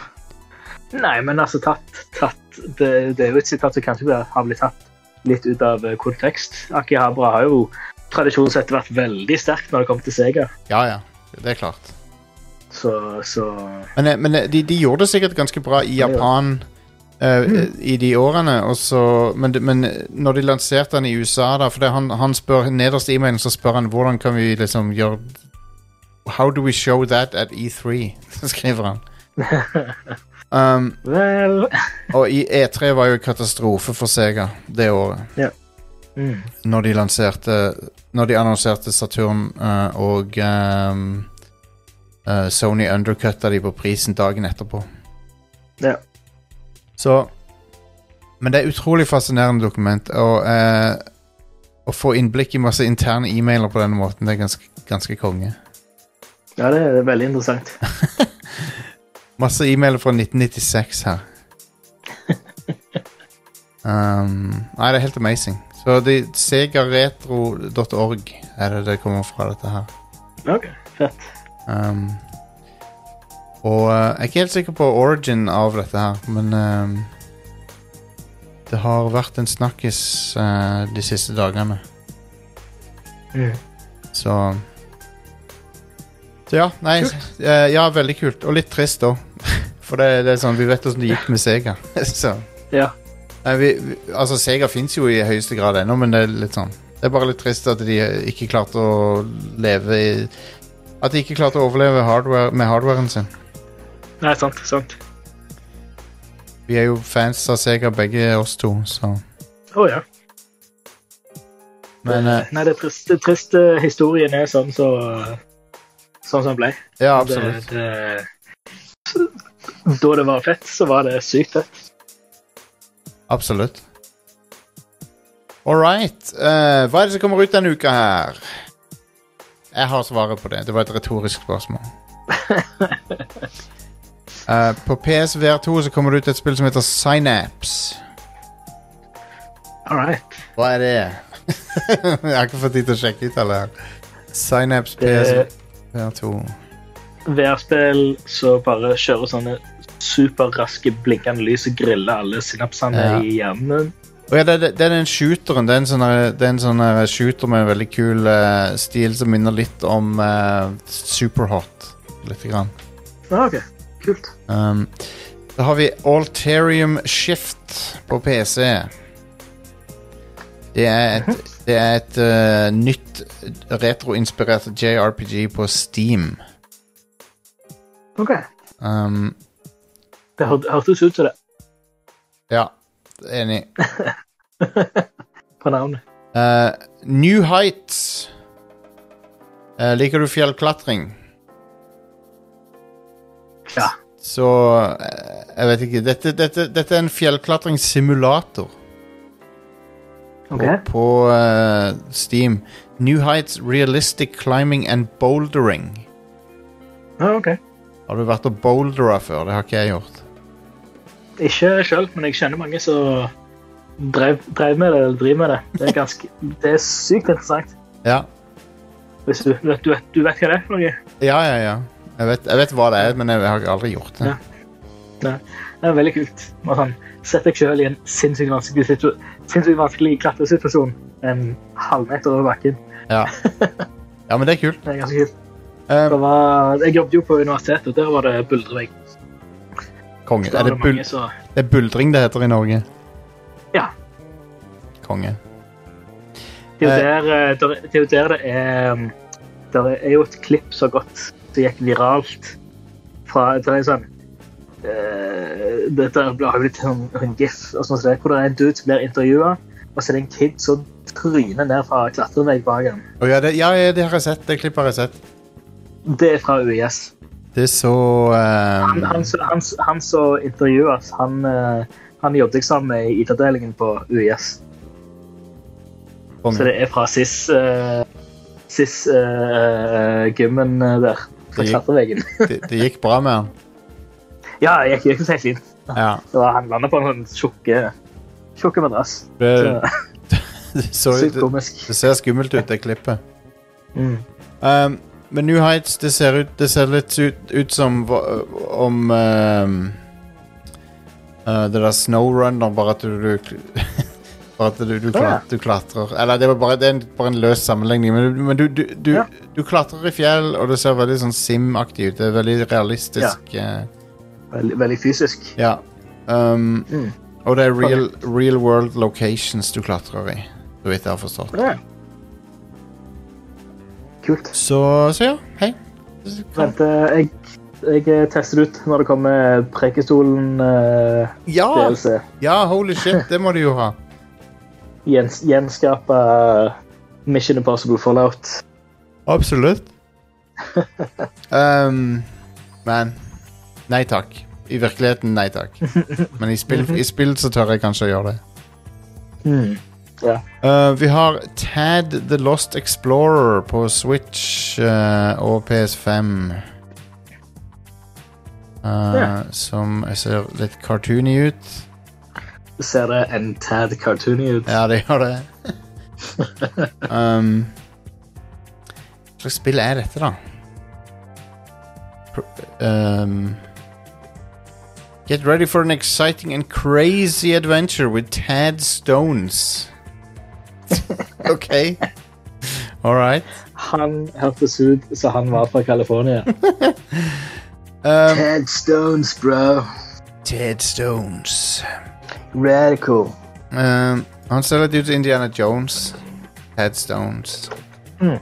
Nei, men altså, tatt, tatt det, det er jo et sitat som kanskje har blitt tatt litt ut av eh, kontekst. Akihabara har jo tradisjonelt sett vært veldig sterkt når det kommer til Sega. Ja, ja, det er klart. Så, så Men, eh, men eh, de, de gjorde det sikkert ganske bra i Ja, ja. Eh, i de årene, og så, men, men når de lanserte den i USA, da For det, han, han spør nederst i e-mailen så spør han hvordan kan vi liksom gjøre How do we show that at E3? skriver han. Um, Vel og i E3 var jo katastrofe for Sega det året. mm. Når de lanserte Når de annonserte Saturn uh, og um, uh, Sony undercutta de på prisen dagen etterpå. Ja. Så Men det er utrolig fascinerende dokument. Og eh, å få innblikk i masse interne e-mailer på denne måten, det er ganske, ganske konge. Ja, det er veldig interessant. Masse e-mailer fra 1996 her. um, nei, det er helt amazing. Så segaretro.org er det det kommer fra, dette her. OK, fett. Um, og eh, jeg er ikke helt sikker på origin av dette her, men uh, det har vært en snakkis uh, de siste dagene. Mm. Så Så ja, nei uh, Ja, veldig kult. Og litt trist òg. For det, det er sånn, vi vet åssen det gikk med Sega. Så Ja. Nei, vi, vi, altså, Sega fins jo i høyeste grad ennå, men det er litt sånn Det er bare litt trist at de ikke klarte å leve i At de ikke klarte å overleve hardware, med hardwaren sin. Nei, sant. sant. Vi er jo fans av Sega, begge oss to, så Å ja. Men eh, Nei, det er trist, det er trist eh, historien er sånn så Sånn som den ble. Ja, absolutt. Det, det, da det var fett, så var det sykt fett. Absolutt. All right. Eh, hva er det som kommer ut denne uka her? Jeg har svaret på det. Det var et retorisk spørsmål. Eh, på PSVR2 så kommer det ut et spill som heter Synapse. All right. Hva er det? jeg har ikke fått tid til å sjekke ut alle her. Synapse PSVR2. VR-spill så bare kjører sånne superraske blinkende lys og griller alle synapsene Ja. i hjernen. Oh, ja, det, det, det er den shooteren. Det er en sånn, det er en sånn shooter med en veldig kul uh, stil som minner litt om uh, Superhot. Lite grann. Ah, ok, kult. Um, da har vi Alterium Shift på PC. Det er et, det er et uh, nytt retroinspirert JRPG på Steam. Ok, Um, det hør, hørtes ut som det ja, enig. på navnet. Uh, New Heights. Uh, liker du fjellklatring? Ja. Så eh, Jeg vet ikke. Dette, dette, dette er en fjellklatringssimulator Ok, på, på eh, Steam. New Heights Realistic Climbing and Bouldering. ah, ok. Har du vært og bouldera før? Det har ikke jeg gjort. Ikke selv, men jeg kjenner mange som drev, drev med det, eller driver med det. Det er, ganske, det er sykt interessant. Ja, Hvis du, du, vet, du, vet, du vet hva det er for noe? ja, ja. ja. Jeg, vet, jeg vet hva det er, men jeg har aldri gjort det. Ja. Det er veldig kult. Og sånn, Sett deg selv i en sinnssykt vanskelig, situ sinnssykt vanskelig klatresituasjon en halvmeter over bakken. Ja. ja, men det er kult. Det er ganske kult. Um, var, jeg jobbet jo på universitetet, og der var det buldrevegg. konge. Er det, det bul som det er buldring det heter i Norge? Ja. Konge. Det er jo Eh. der eh, der- det er det er um, jo et klipp så godt som gikk viralt fra Det er sånn uh, Dette har blitt en, en gif, og sånn så det, hvor det er en dude som blir intervjua, og så er det en kid som tryner ned fra klatrevegg bak ham. Å ja, det, ja, det har jeg sett. Det klippet har jeg sett. Det er fra UiS. Det er så Han, eh, han, han, han som intervjues, han, eh, han jobbet jeg sammen med i IT-avdelingen på UiS. Så det er fra SIS, uh, SIS eh, gymmen eh, der. Det gikk- det, det gikk bra med han. Ja, det gikk, gikk helt fint. Ja. Det var, han landa på en sånn tjukke, tjukke madrass. Det, Så, det, så, Sykt det, komisk. det ser skummelt ut, det klippet. Mm. Um, men New Heights, det ser, ut, det ser litt ut, ut som om um, uh, Det der Snowrunner, bare at du, du Bare at du, du, klat, du klatrer Eller det, var bare, det er en, bare en løs sammenligning, men, du- men du, du, du, Ja. du klatrer i fjell, og det ser veldig sånn Sim-aktig ut. Det er veldig realistisk. Ja. Veldig, veldig fysisk. ja. Um, Mm. og det er real, real world locations du klatrer i, så vidt jeg har forstått. Ja. Kult. Så, så ja, hei. Vent, eh, jeg, jeg eh, tester ut når det kommer Prekestolen uh, Ja! Ja, holy shit, det må du jo ha. Gjens, gjenskape Mission Impossible Fallout. Absolutt. um, men Nei takk. I virkeligheten, nei takk. Men i spill, i spill så tør jeg kanskje å gjøre det. Mm. Yeah. Uh, vi har Tad The Lost Explorer på Switch uh, og PS5. Uh, yeah. Som ser litt cartoony ut. Ser det en tad cartoony ut? Ja, det gjør det. um, Hva slags spill er dette, da? Um, Get ready for an exciting and crazy adventure with Tad Stones. OK. All right. Han hørtes ut som han var fra California. Um, Tad Stones, bro. Tad Stones. Radical. Um, han ser litt ut som Indiana Jones. Headstones. Mm.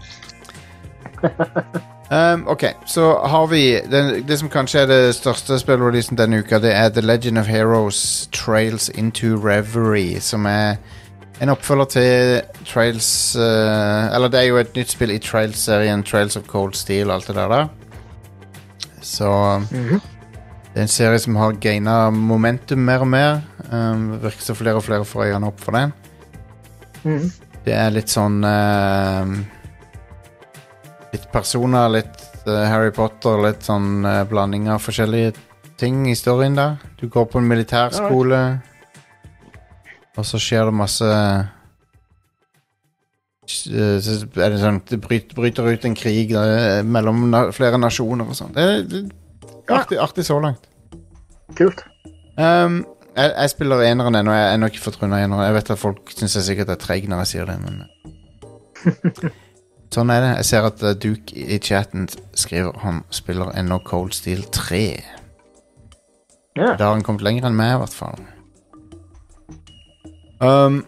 Um, ok, så har vi den, Det som kanskje er det største spillreleasen denne uka, det er The Legend of Heroes Trails into Reverie, som er en oppfølger til Trails uh, Eller det er jo et nytt spill i Trails-serien, Trails of Cold Steel og alt det der. Da. Så Mhm. det er en serie som har gaina momentum mer og mer. Um, det virker som flere og flere får øynene opp for den. Mm. Det er litt sånn uh, Litt personer, litt uh, Harry Potter, litt sånn uh, blanding av forskjellige ting i storyen der. Du går på en militærskole, og så skjer det masse eh, Så er det sånn Det bryter, ut en krig eh, mellom na flere nasjoner og sånn. Det er det er artig, artig så langt. Kult. Um, jeg, jeg spiller eneren ennå. Jeg har ennå ikke fått runda eneren. Jeg vet at folk syns jeg sikkert er treig når jeg sier det, men Sånn er det. Jeg ser at uh, Duke i chatten skriver han spiller ennå Cold Steel 3. Ja. Da har han kommet lenger enn meg, i hvert fall. Um,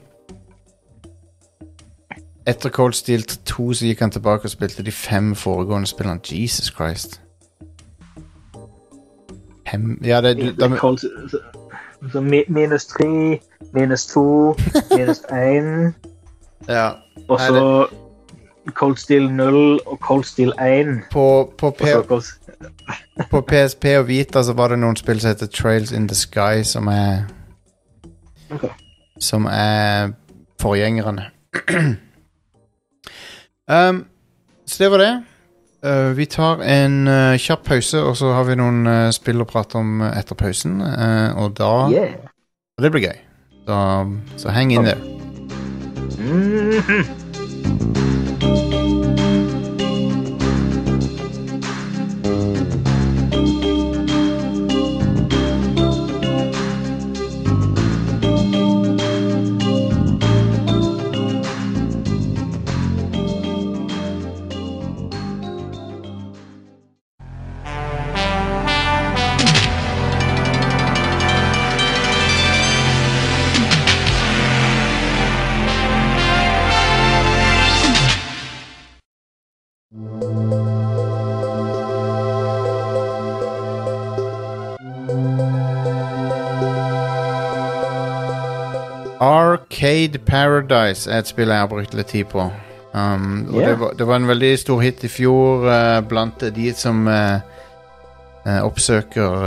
etter Cold Steel 2 så gikk han tilbake og spilte de fem foregående spillene. Jesus Christ. Fem Ja, det, du, da, så, minus tre, minus to, minus én, ja. og så Cold Steel 0 og Cold Steel 1. På, på, P på PSP og Vita så var det noen spill som heter Trails in the Sky, som er okay. Som er forgjengerne. um, så det var det. Uh, vi tar en uh, kjapp pause, og så har vi noen uh, spill å prate om etter pausen. Og da Yeah. Det blir gøy. Så, så inn der. Mm Mhm. Arcade Paradise er et spill jeg har brukt litt tid på. Um, og Yeah. det, var, det var en veldig stor hit i fjor uh, blant de som uh, uh, oppsøker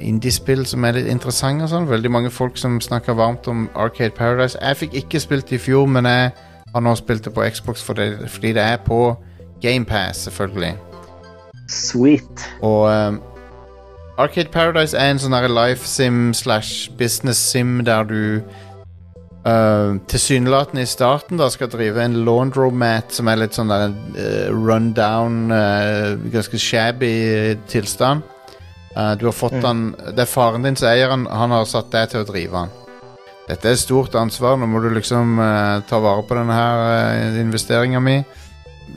indiespill som er litt interessante. og sånn. Veldig mange folk som snakker varmt om Arcade Paradise. Jeg fikk ikke spilt det i fjor, men jeg har nå spilt det på Xbox fordi, fordi det er på GamePass, selvfølgelig. Sweet. Og um, Arcade Paradise er en sånn life sim slash business sim der du uh, tilsynelatende i starten da skal drive en laundromat som er litt sånn der uh, run down, uh, ganske shabby tilstand. Uh, du har fått Mm. han Det er faren din som eier han, han har satt deg til å drive han. Dette er et stort ansvar, nå må du liksom ta vare på denne her uh, investeringa mi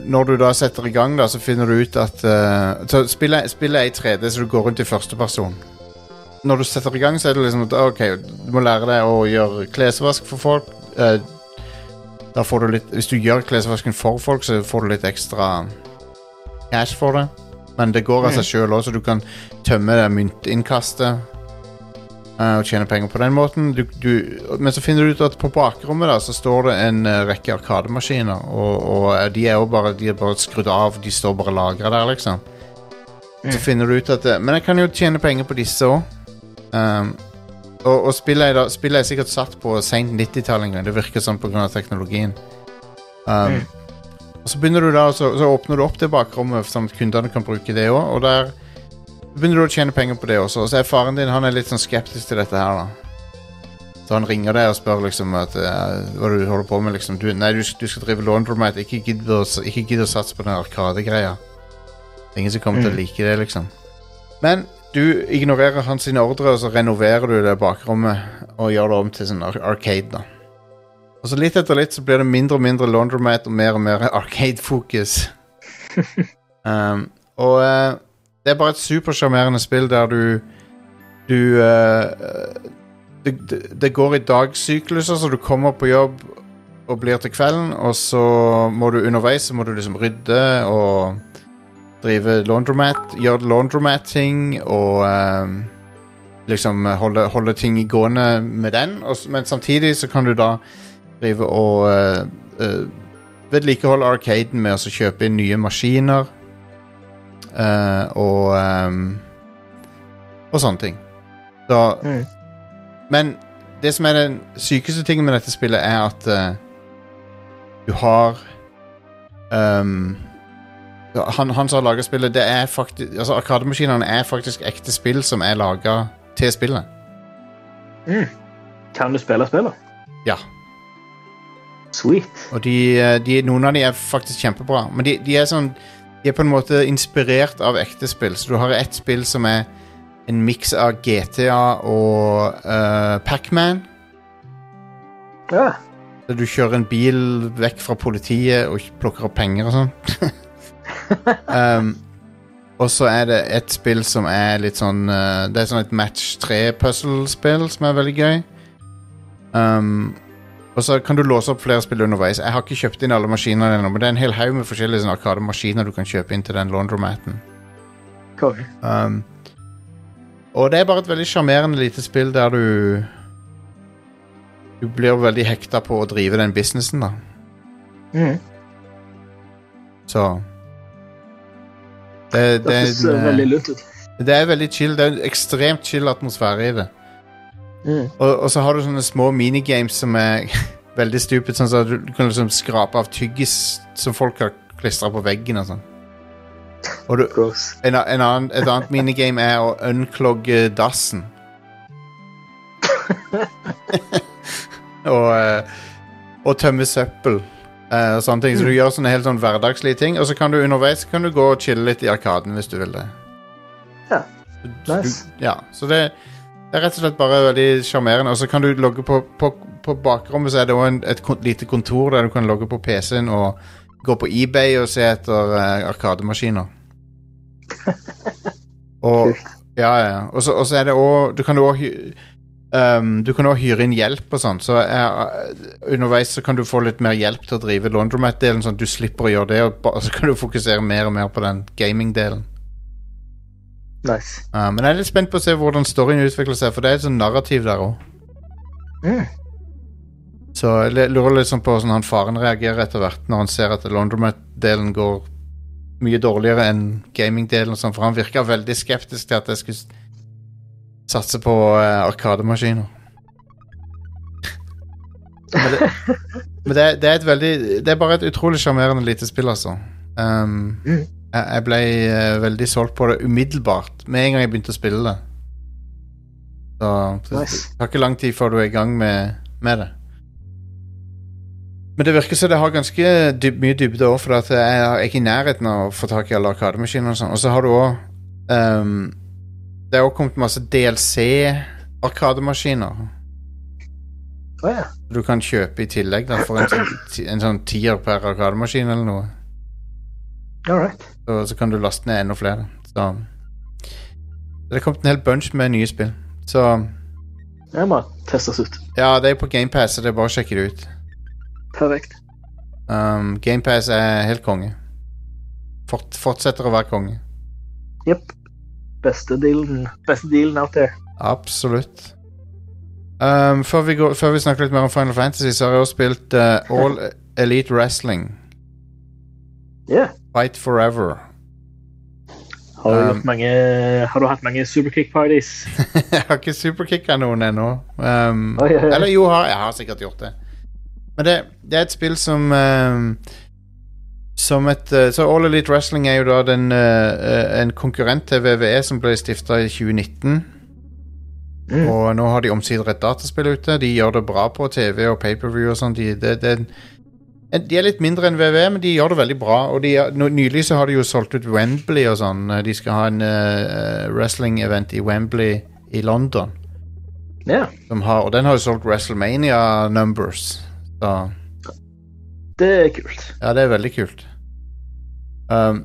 når du da setter i gang, da, så finner du ut at uh, så spillet, er i 3D, så du går rundt i første person. Når du setter i gang, så er det liksom at OK, du må lære deg å gjøre klesvask for folk. Uh, da får du litt Hvis du gjør klesvasken for folk, så får du litt ekstra cash for det. Men det går av seg sjøl òg, så du kan tømme det myntinnkastet uh, og tjene penger på den måten. Du, du, men så finner du ut at på bakrommet da, så står det en uh, rekke arkademaskiner, og, og uh, de er jo bare, de er bare skrudd av, de står bare lagra der, liksom. Så finner du ut at uh, Men jeg kan jo tjene penger på disse òg. Um, og, og spillet, er spillet er sikkert satt på seint 90-tall en gang. Det virker sånn pga. teknologien. Um, Og så begynner du da, så, så åpner du opp det bakrommet, sånn at kundene kan bruke det òg. Og der begynner du å tjene penger på det også. Og så er faren din han er litt sånn skeptisk til dette her, da. Så han ringer deg og spør liksom at uh, hva du holder på med. liksom du, Nei, du, du skal drive laundromat. Ikke gidd å, ikke gidd å satse på den arkadegreia. Ingen som kommer til å like det, liksom. Men du ignorerer hans ordre, og så renoverer du det bakrommet og gjør det om til sånn arcade, da. Og så litt etter litt så blir det mindre og mindre laundromat og mer og mer arcade-fokus. um, og uh, det er bare et supersjarmerende spill der du Du uh, det, det, går i dagsykluser, så du kommer på jobb og blir til kvelden, og så må du underveis så må du liksom rydde og drive laundromat, gjøre laundromat-ting og ehm, liksom holde, holde ting gående med den. Og, men samtidig så kan du da drive og uh, uh, vedlikeholde arcaden med å kjøpe inn nye maskiner. uh, og um, og sånne ting. Så Mm. Men det som er den sykeste tingen med dette spillet, er at du har ja, han, han som har laga spillet, det er faktisk Altså, Arkademaskinene er faktisk ekte spill som er laga til spillet. Mm. Kan du spille spillet? Ja. Sweet. Og de, eh, de, noen av de er faktisk kjempebra. Men de, de er sånn De er på en måte inspirert av ekte spill. Så du har ett spill som er en miks av GTA og uh, Pacman. Ja. Du kjører en bil vekk fra politiet og plukker opp penger og sånn. um, og så er det et spill som er litt sånn uh, Det er sånn et match 3-puzzle-spill som er veldig gøy. Um, og så kan du låse opp flere spill underveis. Jeg har ikke kjøpt inn alle maskinene ennå, men det er en hel haug med forskjellige sånn, arkademaskiner du kan kjøpe inn til den laundromaten. Cool. Um, og det er bare et veldig sjarmerende lite spill der du Du blir veldig hekta på å drive den businessen, da. Mm. Så Det, det, høres eh, eh, veldig lunt ut. det er veldig chill. Det er en ekstremt chill atmosfære i det. Mm. Og, og så har du sånne små minigames som er veldig stupid, sånn at du, du kan liksom skrape av tyggis som folk har klistra på veggen og sånn. Og du, en, en annen, et annet minigame er å unclogge dassen. og, eh, og tømme søppel. Og sånne ting. Så du gjør sånne helt sånn hverdagslige ting. Og så kan du underveis kan du gå og chille litt i arkaden hvis du vil det. Ja. Nice. du- ja, så det, er rett og slett bare veldig sjarmerende. Og så kan du logge på, på, på bakrommet, så er det en, et lite kontor der du kan logge på PC-en og gå på eBay og se etter uh, arkademaskiner. og ja, ja. Og så, er det òg Du kan òg hy, um, Du kan også hyre inn hjelp og sånn, så er, underveis så kan du få litt mer hjelp til å drive laundromat-delen, sånn at du slipper å gjøre det, og så kan du fokusere mer og mer på den gaming-delen. Nice. Uh, men jeg er litt spent på å se hvordan storyen utvikler seg, for det er et sånn narrativ der òg. Mm. Så jeg lurer sånn på hvordan han faren reagerer etter hvert når han ser at laundromat-delen går mye dårligere enn gaming-delen, sånn, for han virka veldig skeptisk til at jeg skulle satse på uh, arkademaskiner. Men, det, men det, det er et veldig Det er bare et utrolig sjarmerende lite spill, altså. Um, Mm. jeg, jeg ble uh, veldig solgt på det umiddelbart, med en gang jeg begynte å spille det. Så det, Nice. det tar ikke lang tid før du er i gang med, med det. Men det virker som det har ganske dyb, mye dybde òg, for at jeg er ikke i nærheten av å få tak i alle arkademaskiner. Og sånn. Og så har du òg Det er òg kommet masse DLC-arkademaskiner. Oh, ja. Du kan kjøpe i tillegg da, for en, sånn en sånn tier per arkademaskin eller noe. All right. Så, så kan du laste ned enda flere. Så Det er kommet en hel bunch med nye spill. Så Jeg må testes ut. ja, det er på GamePass, så det er bare å sjekke det ut. Perfekt. Um, GamePass er helt konge. Fort, fortsetter å være konge. Jepp. Beste dealen, beste dealen out there. Absolutt. Um, før, vi går, før vi snakker litt mer om Final Fantasy, så har jeg også spilt uh, All Elite Wrestling. Yeah. Fight Forever. Har du, Um, mange, har du hatt mange superkick-parties? jeg har ikke superkicka noen ennå. Um, oh, yeah, yeah. Eller jo, jeg har sikkert gjort det. Men det, det er et spill som um, Som et uh, Så All Elite Wrestling er jo da den, uh, uh, en konkurrent til VVE som ble stifta i 2019. Mm. Og nå har de omsider et dataspill ute. De gjør det bra på TV og paperview og sånn. De, det, det, de er litt mindre enn VVE, men de gjør det veldig bra. Og de, nylig så har de jo solgt ut Wembley og sånn. De skal ha en uh, wrestling-event i Wembley i London. Ja, Som har, og den har jo solgt WrestleMania numbers. Så det er kult. ja, det er veldig kult. Um,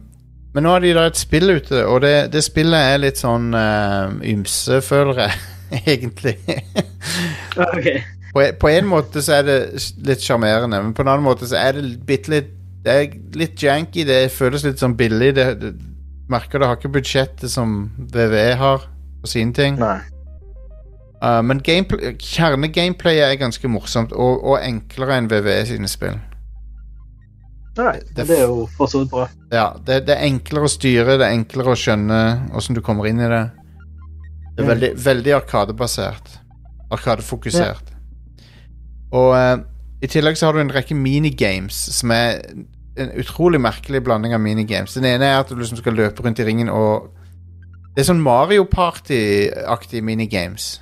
men nå har de da et spill ute, og det, det spillet er litt sånn uh, ymse, føler jeg. Egentlig. okay. på, en- på en måte så er det litt sjarmerende, men på en annen måte så er det bitte litt Det er litt janky, det føles litt sånn billig. Det, det, merker det har ikke budsjettet som VVE har på sine ting. Nei. Uh, men gameplay, kjernegameplayet er ganske morsomt, og, og enklere enn VVE sine spill. Nei, Det- det er jo for så vidt bra. Ja, det, det er enklere å styre, det er enklere å skjønne åssen du kommer inn i det. Det er Mm. veldig, veldig arkadebasert. Arkadefokusert. Og uh, i tillegg så har du en rekke minigames som er en utrolig merkelig blanding av minigames. Den ene er at du liksom skal løpe rundt i ringen og Det er sånn Mario Party-aktige minigames.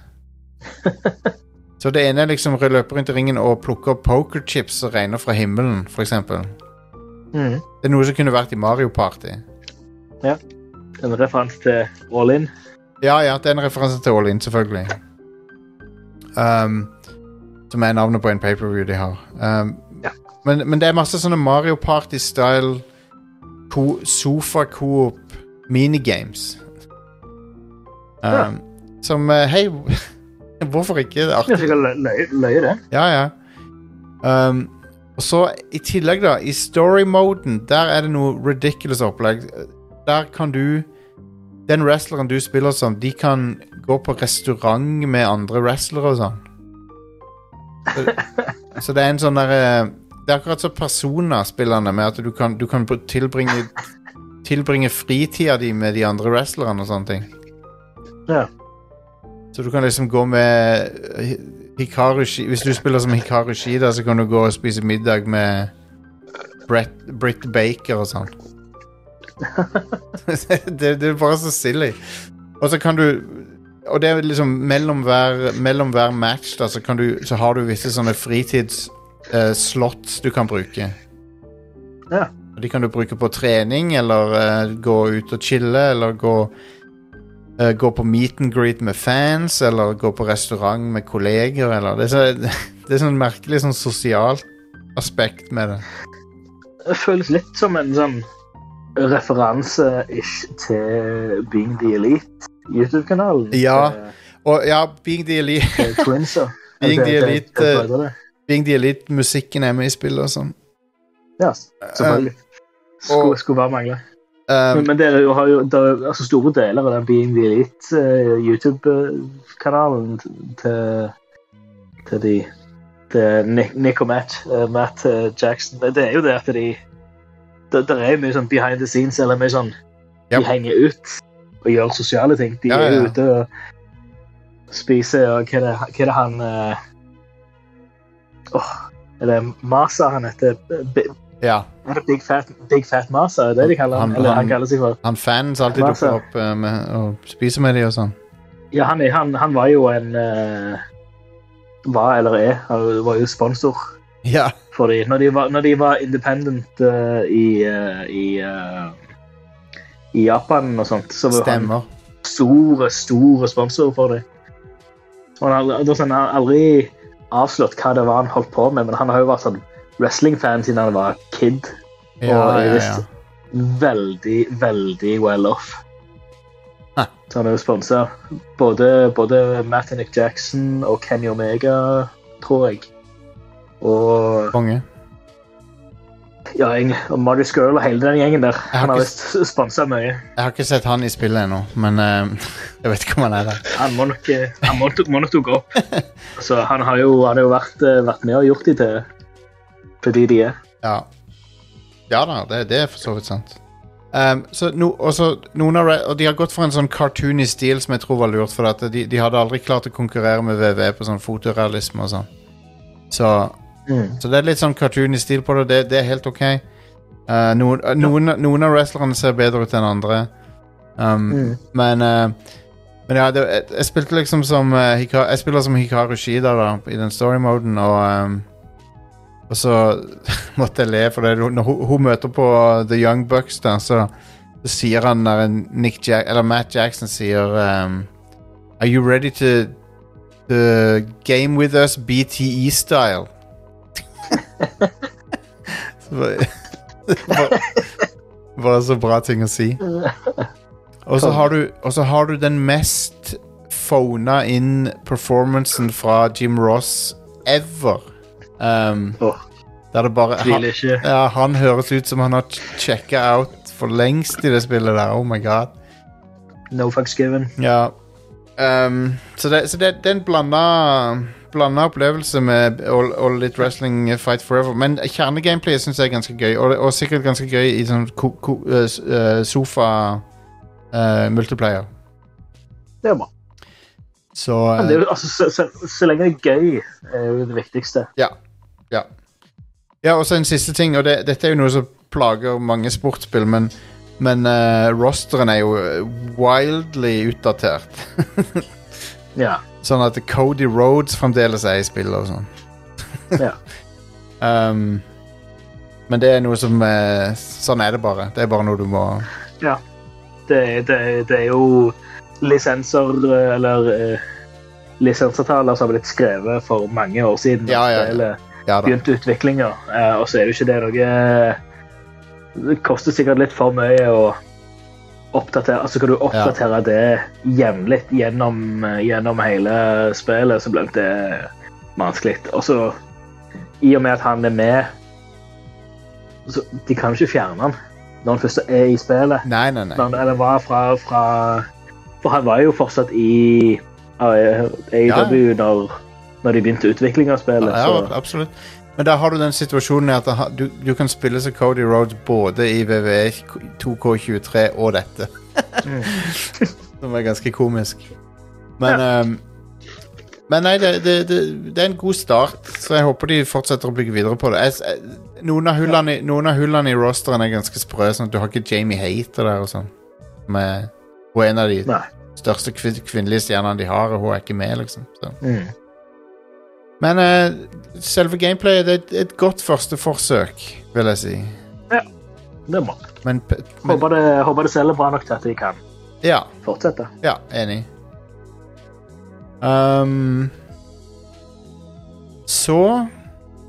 så det ene er liksom å løpe rundt i ringen og plukke opp pokerchips som regner fra himmelen, for eksempel. Mm. Det er noe som kunne vært i Mario Party. Ja. En referanse til All In. Ja, ja, det er en referanse til All In, selvfølgelig. Um, som er navnet på en paperview de har. Um, Ja. men, men det er masse sånne Mario Party-style sofa-coop minigames. Um, Ja. Som eh, Hei, hvorfor ikke? Det er artig. løye det. Ja, ja. Um, og så i tillegg, da, i story-moden, der er det noe ridiculous opplegg. Der kan du Den wrestleren du spiller som, de kan gå på restaurant med andre wrestlere og sånn. Så, så det er en sånn derre Det er akkurat som personer spillerne, med at du kan, du kan tilbringe Tilbringe fritida di med de andre wrestlerne og sånne ting. Ja. Så du kan liksom gå med Hi- Hikaru Hvis du spiller som Hikaru Shida, så kan du gå og spise middag med Brett, Britt Baker og sånn. det, det er bare så silly. Og så kan du Og det er liksom mellom hver, mellom hver match da, så, kan du, så har du visse sånne fritidsslots du kan bruke. Ja. Og De kan du bruke på trening, eller uh, gå ut og chille, eller gå eh, Gå på meet and greet med fans, eller gå på restaurant med kolleger, eller Det er, så, det er sånn merkelig sånn sosialt aspekt med det. Det føles litt som en sånn referanse-ish til Being the Elite, YouTube-kanalen. Ja. Og ja, Being the Elite, Twins, Twinsa. Being the Elite. Being the Elite musikken er med i spillet og sånn. Ja, selvfølgelig. Skulle, og- skulle bare mangle. Um, Men, men er jo har jo det er, altså store deler av den Being the Elite eh, YouTube-kanalen til, til de til Nick, Nick og Matt, uh, Matt uh, Jackson. Det, det er jo det at de det, det er mye sånn behind the scenes, eller mye sånn Yep. De henger ut og gjør sosiale ting. De Ja, er ja. jo ute og spiser og hva er det, hva er det han Åh, er det Masa han heter? Bi- ja. Big Fat, Big Fat Masa? Er det de kaller han? Han- Eller han han- kaller seg for? Han fans alltid Hva dukker opp uh, med, og spiser med de og sånn. Ja, han, han, han var jo en uh, Var eller er. Han var jo sponsor Ja. for dem. Når de var, når de var independent uh, i, uh, i, i Japan og sånt, så var Stemmer. han store, store sponsor for dem. Og han har aldri, det han har aldri avslørt hva det var han holdt på med, men han har jo vært sånn wrestling-fan siden han var kid. Ja, Og jeg ja, ja. Veldig, veldig well off. Hæ. Så han er jo sponsa både, både Nick Jackson og Kenny Omega, tror jeg. Og Konge. ja, egentlig, og Marty Girl og hele den gjengen der. Han har visst sponsa mye. Jeg har ikke sett han i spillet ennå, men uh, jeg vet ikke om han er der. Han må nok, eh, han må, må nok dukke opp. Så han har jo, han har jo vært, eh, vært med og gjort de til, til de er. Ja, ja da, det, det er for så vidt sant. Um, så no, også, noen av, og de har gått for en sånn cartoony stil som jeg tror var lurt, for de, de hadde aldri klart å konkurrere med VV på sånn fotorealisme og sånn. Så, Mm. så det er litt sånn cartoony stil på det, det, det er helt ok. Uh, noen, uh, noen, noen av wrestlerne ser bedre ut enn andre. Um, Mm. Men uh, Men ja, det, jeg, jeg spilte liksom som uh, Hikaru, Jeg spiller som Hikaru Shida da, i den story-moden, og um, Og så måtte jeg le, for det, når hun, hun møter på The Young Bucks, da, så, så sier han Jack, Matt Jackson sier um, Are you ready to, to game with us BTE-style? Så bare- bare, så bra ting å si. Og så har har du den mest phona inn performancen fra Jim Ross ever. Um, oh, der det bare han, ja, han høres ut som han har checka out for lengst i det spillet der. Oh my god. No fucks given. Ja. Um, så det, så det, det er en blanda Blanda opplevelse med All, all litt wrestling eh, Fight Forever. Men kjernegameplay syns jeg er ganske gøy, og, og sikkert ganske gøy i sånn ko, ko, uh, sofa uh, multiplayer. Det er bra. Så Men det er jo, altså, så, så, så lenge det er gøy, er jo det viktigste. Ja. Ja. Ja, og så en siste ting, og det, dette er jo noe som plager mange sportsspill, men, men uh, rosteren er jo eh, wildly utdatert. Ja. sånn at Cody Rhodes fremdeles er i spillet og sånn. ja. Um, men det er noe som uh, Sånn er det bare. Det er bare noe du må ja. Det, det, det er jo lisenser, eller uh, lisensavtaler som har blitt skrevet for mange år siden. Ja, ja, ja. Ja begynt utviklinga, eh, og så er jo ikke det noe Det koster sikkert litt for mye å oppdatere Altså kan du oppdatere det jevnlig gjennom, gjennom hele spillet, så blir det vanskelig. Og så, i og med at han er med så De kan jo ikke fjerne han når han først er i spillet. Nei, nei, nei. Når han, eller var fra, fra For han var jo fortsatt i AEW når, når de begynte utvikling av spillet. Ja, ja, absolutt. Men da har du den situasjonen at du, du kan spille som Cody Rhodes både i WWE VVE 2K23 og dette. Mm. Som er ganske komisk. Men ehm, Men nei, det, det, det, det er en god start, så jeg håper de fortsetter å bygge videre på det. Jeg, jeg, noen, av hullene, i- noen av hullene i rosteren er ganske sprø. Sånn at du har ikke Jamie Hater der og sånn. Hun er en av de Nei. største kvin kvinnelige stjernene de har, og hun er ikke med, liksom. Så. Mm. Men uh, selve gameplayet det er et, et godt første forsøk, vil jeg si. Ja, Det må. Men, men Håper det, håper det selger bra nok til at de kan ja, fortsette. ja, enig. Um, så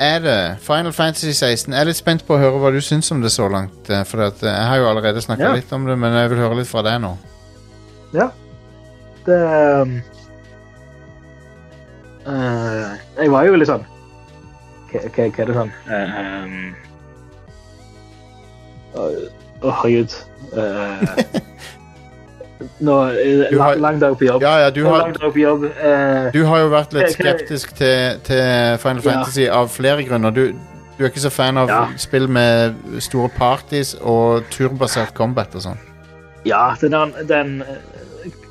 er det Final Fantasy 16. Jeg er litt spent på å høre hva du syns om det så langt. eh, For at, eh, jeg har jo allerede snakka Ja. litt om det, men jeg vil høre litt fra deg nå. Ja. Det eh, Jeg var jo litt sånn Hva, er det sånn um, Å, å, herregud. Eh, nå lang, lang dag på jobb. Ja, ja, du har, på jobb. Uh, du har jo vært litt skeptisk til, til Final Ja. Fantasy av flere grunner. Du, du er ikke så fan av Ja. spill med store parties og turbasert combat og sånn. ja, den, den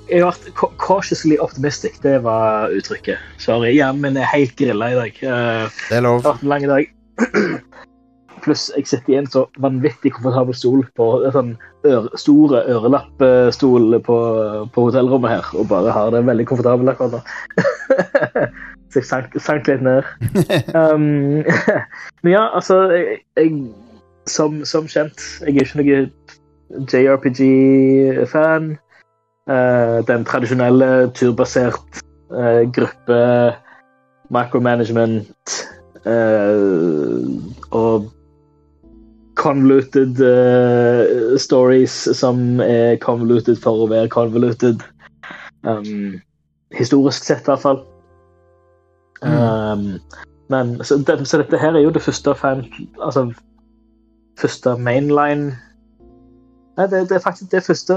Jeg har vært cautiously optimistic. Det var uttrykket. Sorry. Hjernen min er helt grilla i dag. Eh, Det er lov. Det har vært en lang dag. Pluss jeg sitter i en så vanvittig komfortabel stol på en sånn øre, store ørelappstol på, på hotellrommet her, og bare har det veldig komfortabelt akkurat nå. så jeg sank, sank litt ned. Um, men ja, altså jeg, jeg, som, som kjent, jeg er ikke noen JRPG-fan. Eh, den tradisjonelle turbasert eh, gruppe macromanagement eh, og convoluted stories som er convoluted for å være convoluted. Um, historisk sett, i hvert fall. Um, men, så, det, så dette her er jo det første fan... Altså første mainline Nei, det, det er faktisk det første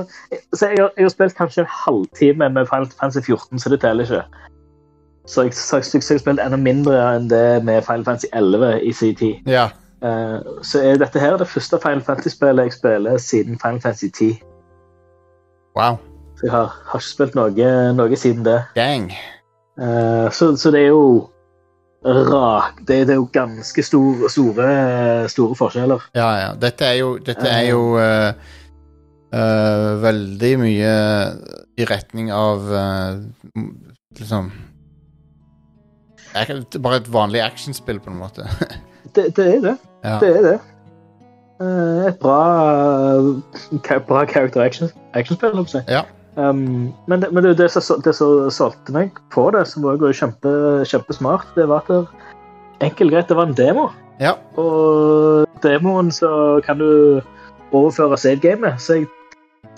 så jeg, har- jeg har spilt kanskje en halvtime med Final Fantasy 14, så det teller ikke. Så jeg, så, så, så jeg har spilt enda mindre enn det med Final Fantasy 11 i sin tid. Ja. Uh, så er dette her det første Final Fantasy-spillet jeg spiller siden Final Fantasy 10. Wow. Så jeg har, har ikke spilt noe, noe siden det. Dang. Uh, så, så det er jo rak det, det er jo ganske stor, store, store forskjeller. Ja, ja. Dette er jo, dette er jo eh, eh, veldig mye i retning av uh, liksom Bare et vanlig actionspill, på en måte. Det, det er det. ja. Det er det. Uh, et bra, bra character action, actionspill, holdt jeg på å si. Um, men det, men det, det, som, det som solgte meg på det, som var kjempe, kjempesmart, det var at det, enkelt greit, det var en demo. ja. Og demoen så kan du overføre save-gamet. Så jeg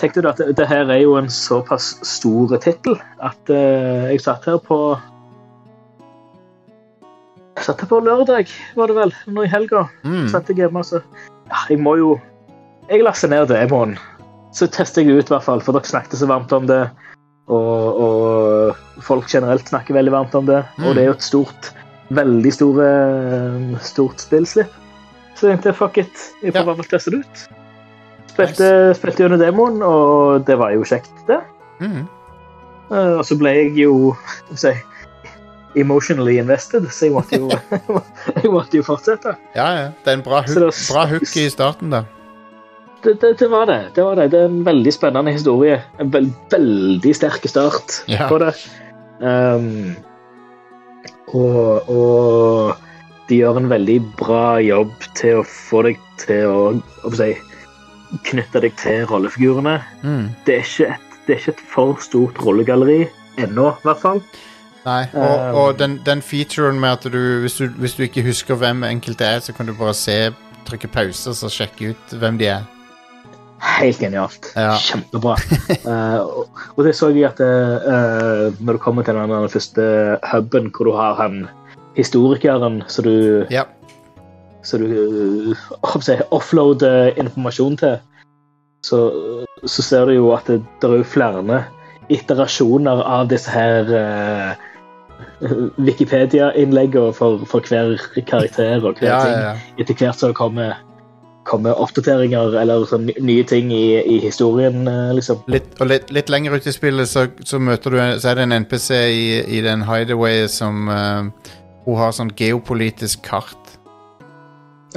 tenkte da at det, det her er jo en såpass stor tittel at uh, jeg satt her på Jeg satt her på lørdag, var det vel, nå i helga. Mm. Satt jeg hjemme, altså. Ja, jeg må jo jeg laster ned demoen. Så tester jeg ut, i hvert fall, for dere snakket så varmt om det. Og, og folk generelt snakker veldig varmt om det. Mm. Og det er jo et stort, veldig store, stort spillslipp. Så jeg tenkte fuck it, jeg får Ja. bare teste det ut. Spilte, spilte gjennom demoen, og det var jo kjekt, det. Mm. Uh, Og så ble jeg jo si, emotionally invested, så jeg måtte jo, jeg måtte jo fortsette. Ja, ja. Det er en bra hook, bra hook i starten, da. Det, det, det var det. Det var det. Det er en veldig spennende historie. En veld, veldig sterk start Ja. på det. Um, og, og de gjør en veldig bra jobb til å få deg til å, hva si, knytte deg til rollefigurene. Mm. Det er ikke et, det er ikke et for stort rollegalleri ennå, i hvert fall. Nei, og, Um, og den, den featuren med at du hvis, du hvis du ikke husker hvem enkelte er, så kan du bare se, trykke pause og så sjekke ut hvem de er. Helt genialt. Ja. Kjempebra. uh, og, det så jeg at uh, når du kommer til den, den første huben hvor du har han historikeren så du, Ja. Så du eh, jeg offloader informasjon til, så, så ser du jo at det, det er flere iterasjoner av disse her eh, Wikipedia-innleggene for, for hver karakter og hver Ja, ting ja, ja. etter hvert så kommer, kommer oppdateringer eller sånn nye ting i, i historien, eh, liksom. Litt, og litt, litt lenger ut i spillet så, så møter du Så er det en NPC i, i den hideaway som uh, Hun har sånn geopolitisk kart.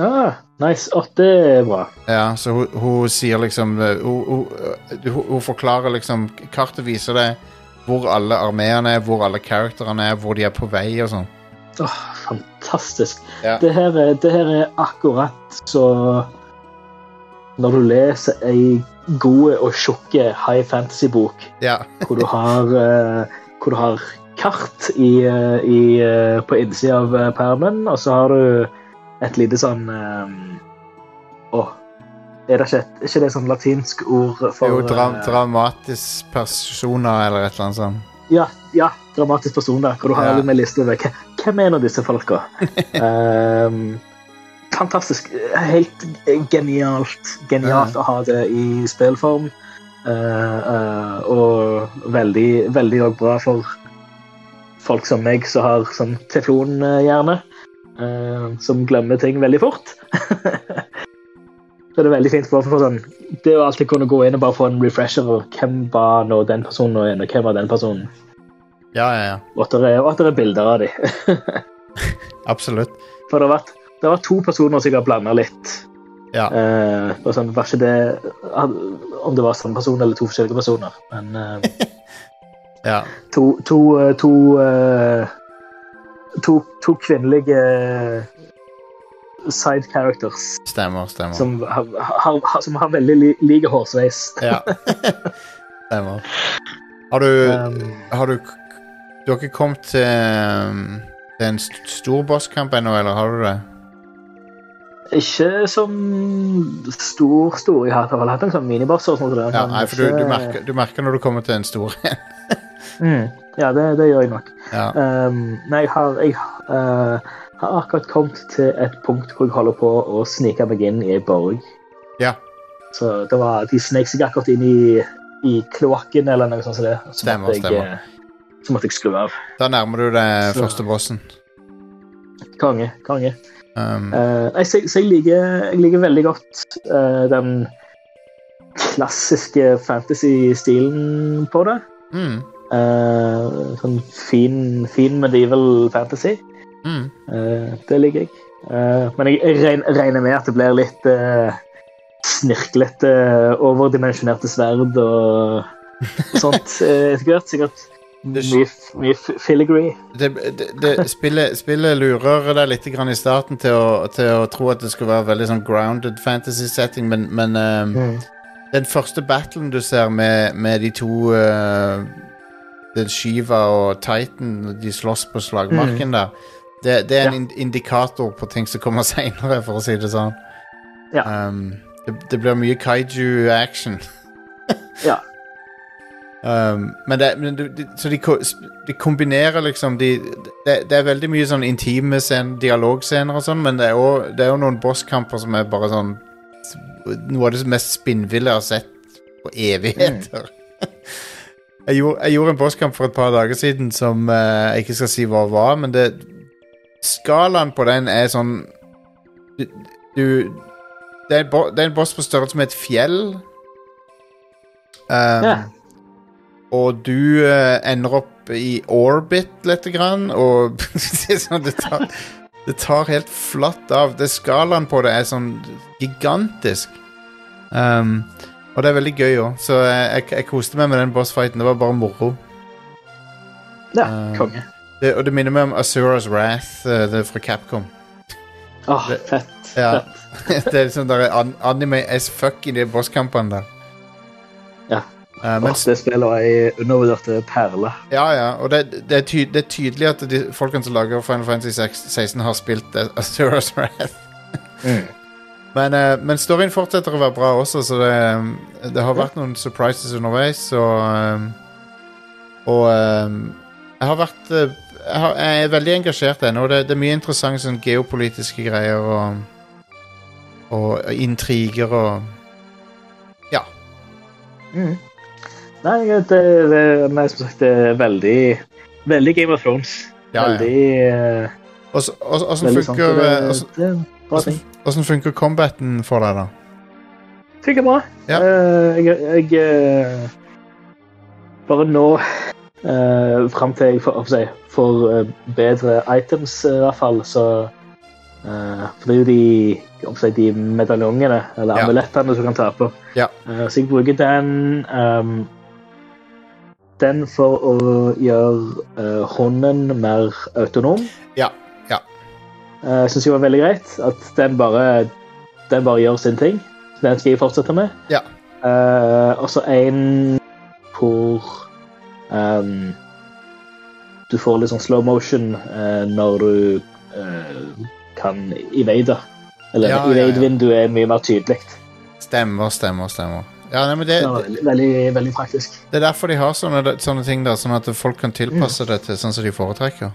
Ah, nice. Å, det er bra. Ja, så hun, hun sier liksom eh, hun, hun, eh, hun, hun forklarer liksom Kartet viser deg hvor alle armeene er, hvor alle characterene er, hvor de er på vei og sånn. Åh, fantastisk. Ja. Det, her er, det her er akkurat så Når du leser ei god og tjukk high fantasy-bok Ja. hvor du har, eh, hvor du har kart i, i, på innsida av permen, og så har du et lite sånn um, Åh, er det ikke, et, ikke det sånn latinsk ord for Jo, dra, eh, dramatisk personer eller et eller annet sånt. Ja, ja, dramatisk personer, hvor du har Ja. med liste over hvem er nå disse folka. um, fantastisk. Helt genialt. Genialt Ja. å ha det i spillform. Uh, uh, og veldig, veldig bra for folk som meg som har sånn teflonhjerne. Eh, som glemmer ting veldig fort. Så det er veldig fint bare for sånn Det å alltid kunne gå inn og bare få en refresher av hvem var nå den personen og hvem var den personen. Ja, ja, ja. Og at det er, at det er bilder av dem. Absolutt. For det har vært, det har vært to personer som jeg har blanda litt. Ja. Eh, og sånn, var ikke det Om det var samme person eller to forskjellige personer. Men eh, ja. to to, to, to, to kvinnelige side characters Stemmer, stemmer. som har, har, som har veldig li, like hårsveis. Ja. stemmer. Har du, Um, har du Du har ikke kommet til um, til en st stor bosskamp ennå, eller har du det? ikke som stor, stor. Jeg har vel hatt en sånn miniboss. og sånt. Ja, nei, for du, du, merker, du merker når du kommer til en stor en. Mm, ja, det, det gjør jeg nok. ja. Um, nei, jeg har, jeg uh, har akkurat kommet til et punkt hvor jeg holder på å snike meg inn i ei borg. Ja. Så det var, de snek seg akkurat inn i, i kloakken eller noe sånt som det. Så Stemmer, jeg, stemmer. eh, Så måtte jeg skru av. Da nærmer du deg første bossen. Konge. konge. Um, Uh, nei, så, så jeg, liker, jeg liker veldig godt uh, den klassiske fantasy-stilen på det. mm, Eh, sånn fin, fin medieval fantasy. mm. Uh, det liker jeg. Uh, men jeg, regner med at det blir litt uh, snirklete, overdimensjonerte sverd og sånt etter hvert. Sikkert mye, mye filigree. det, det, det, spillet, spillet lurer deg litt grann i starten til å, til å tro at det skulle være veldig sånn grounded fantasy setting, men, men Mm. den første battlen du ser med, med de to uh, det er Shiva og Titan, de slåss på slagmarken der, det, det er en Ja. indikator på ting som kommer seinere, for å si det sånn. Ja. Um, det, det blir mye kaiju-action. Ja. Um, men det, men de, så de, de kombinerer liksom de, det, det er veldig mye sånn intime scen, dialogscener og sånn, men det er jo noen bosskamper som er bare sånn noe av det mest spinnville jeg har sett på evigheter. jeg, gjorde, jeg gjorde en bosskamp for et par dager siden som eh, jeg ikke skal si hva var, men det Skalaen på den er sånn Du, du det, er bo, det er en boss på størrelse med et fjell. Um, Ja. Og du eh, ender opp i orbit lite grann, og det, sånn, det, tar, det tar helt flatt av. Det Skalaen på det er sånn gigantisk. Um, og det er veldig gøy òg, så jeg, jeg, koste meg med den bossfighten. Det var bare moro. Ja, Eh, konge. Det, og det minner meg om Asuras Wrath, uh, det er fra Capcom. Åh, oh, fett. Ja. fett. det er liksom der an anime as fuck i de bosskampene der. Ja. Uh, Åh, oh, det spillet var ei undervurderte perle. ja, ja, og det, det, er ty det er tydelig at de folkene som lager Final Fantasy 16 har spilt eh, Asuras Wrath. Men, uh, men storyen fortsetter å være bra også, så det, det har vært noen surprises underveis, Så, um, Og um, jeg har vært jeg, har, jeg er veldig engasjert ennå, det, det er mye interessante sånn geopolitiske greier og Og intriger og Ja. Mm. Nei, det, det, nei, som sagt, det er veldig Veldig Game of Thrones. Ja, veldig ja. Åssen funker eh, åssen- er funker combaten for deg, da? Funker bra. Ja. Uh, jeg, jeg uh, Bare nå, uh, fram til jeg får, si, får eh, bedre items, i hvert fall, så eh, For det er jo de, si, de medaljongene, eller Ja. amulettene, som kan ta på. Ja. Så jeg bruker den Um, Den for å gjøre eh, hånden mer autonom. Ja. Uh, jeg syns det var veldig greit at den bare, den bare gjør sin ting. Den skal jeg fortsette med. Ja. Uh, og så en hvor um, du får litt sånn slow motion uh, når du uh, kan evade. Eller Ja, ja, ja. er mye mer tydelig. Stemmer, stemmer, stemmer. Ja, nei, men det, Det veldig, veldig, praktisk. det er derfor de har sånne, sånne ting, da, sånn at folk kan tilpasse det til sånn som de foretrekker.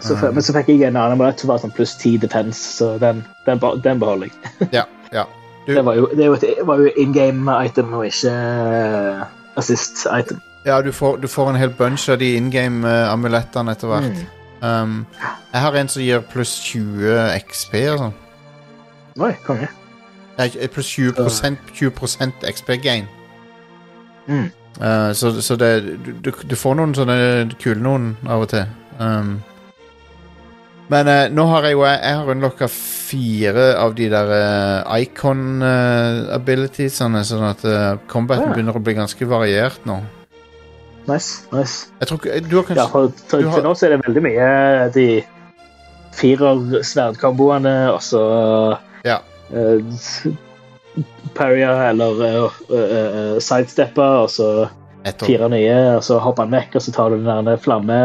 Så, Mm. Men så fikk jeg en annen amulett som var sånn pluss 10 defense, så den, den, den beholder jeg. Ja, ja. Du- Det var jo, det et- var jo in game item og ikke eh, assist item. Ja, du får, du får en hel bunch av de in game-amulettene etter hvert. Mm. Um, jeg har en som gir pluss 20 XP og sånn. Oi, konge. Pluss 20%, 20% XP gain. Mm. Uh, så så det, du, du, du får noen sånne kule noen av og til. Um, men uh, nå har jeg jo Jeg har unnlokka fire av de der uh, icon uh, abilitiesene, sånn at uh, combaten Ja. begynner å bli ganske variert nå. Nice. nice. Jeg tror ikke Du har kanskje Ja, for til, har- nå så er det veldig mye de firer sverdkomboene, og så Ja. eh, Parrier eller uh, sidestepper, og så fire nye, og så hopper han vekk, og så tar du den der flamme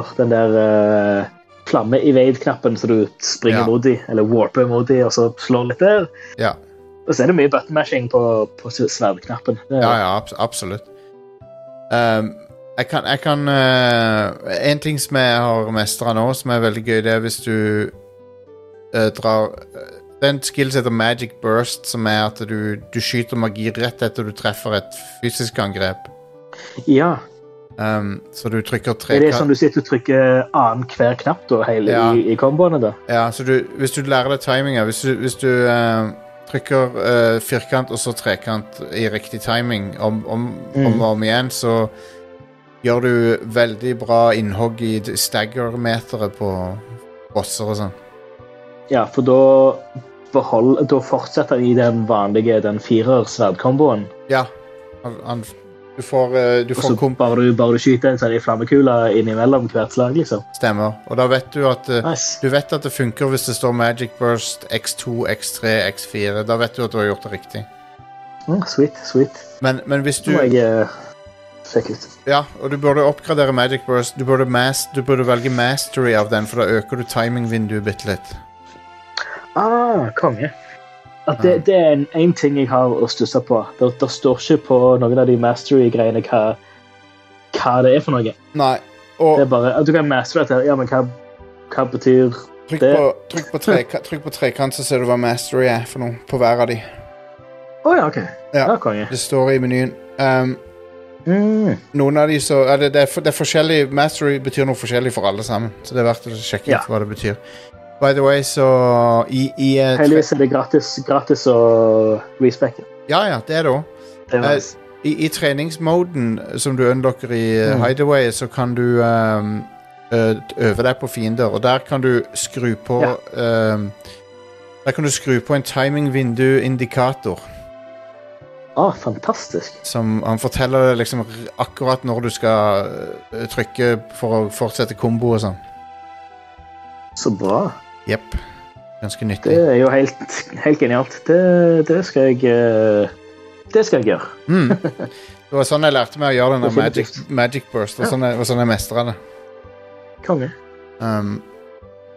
Åh, Den der uh, flamme-evade-knappen så du springer Ja. mot de, eller warper mot de, og så slår litt der. Ja. Og så er det mye button-mashing på, på sverdknappen. Er- Ja, ja, abs absolutt. Um, jeg kan, jeg kan uh, En ting som jeg har mestra nå, som er veldig gøy, det er hvis du uh, drar den Det en skill som heter Magic Burst, som er at du, du skyter magi rett etter du treffer et fysisk angrep. ja. Um, så du trykker tre Er det som du sitter og trykker annen hver knapp da, hele Ja. i, i komboene? da? Ja, så du, hvis du lærer deg timinga Hvis du, hvis du uh, trykker uh, firkant og så trekant i riktig timing om, om, Mm. om og om igjen, så gjør du veldig bra innhogg i stagger-meteret på bosser og sånn. Ja, for da, behold, da fortsetter i den vanlige den firer sverdkomboen. Ja. Han, han, du får, eh, du får så komp bare du, bare du skyter en sånn flammekule innimellom hvert slag, liksom. stemmer. Og da vet du at eh, Nice. Du vet at det funker hvis det står Magic Burst X2, X3, X4. Da vet du at du har gjort det riktig. Mm, sweet, sweet. Men, men hvis du Nå må jeg uh, sjekke ut. Ja, og du burde oppgradere Magic Burst. Du burde, mas du burde velge mastery av den, for da øker du timingvinduet bitte litt. Ah, konge. At det, det er en, en ting jeg har å stusse på. Det, det står ikke på noen av de mastery-greiene hva, hva det er for noe. Nei, Det er bare at du kan mastere dette. Ja, men hva, hva betyr Trykk Det- på, trykk, på treka, trykk på trekant, så ser du hva mastery er for noe på hver av de. Å ja, OK. Ja. Ja, konge. Det står i menyen. Um, Mm. noen av de så er det, det, er, for- det er forskjellig Mastery betyr noe forskjellig for alle sammen. Så det er verdt å sjekke Ja. ut hva det betyr. By the way, så I, i eh, Heldigvis er det gratis, gratis å respecke. Ja, ja, det er det òg. Er Eh. I, I treningsmoden som du unlocker i eh, Mm. Hideaway, så kan du um, eh, øve deg på fiender, og der kan du skru på um, Der kan du skru på en timing-vindu-indikator. Ah, fantastisk. Som han forteller deg liksom akkurat når du skal eh, trykke for å fortsette kombo og sånn. Så bra. Jepp. Ganske Det er jo helt, helt genialt. Det, det skal jeg eh, Det skal jeg gjøre. Mm. Det var sånn jeg lærte meg å gjøre denne magic, magic burst. Og sånn jeg, sånn jeg mestra det. Konge. Um,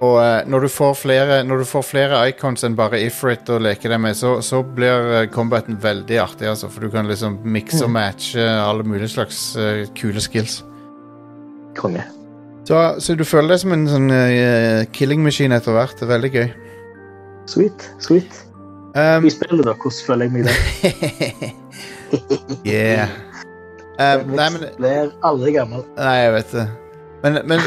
og eh, når, du får flere, når du får flere icons enn bare Ifrit å leke deg med, så, så blir uh, combaten veldig artig, altså. For du kan liksom mikse og Mm. matche alle mulige slags uh, kule skills. Konge. Så, så du føler deg som en sånn uh, killing machine etter hvert. Det er veldig gøy. Sweet. Sweet. Um, I spillet, da, hvordan føler jeg meg da? yeah. Um, nei, men Blir aldri gammel. Nei, jeg vet det. Men, men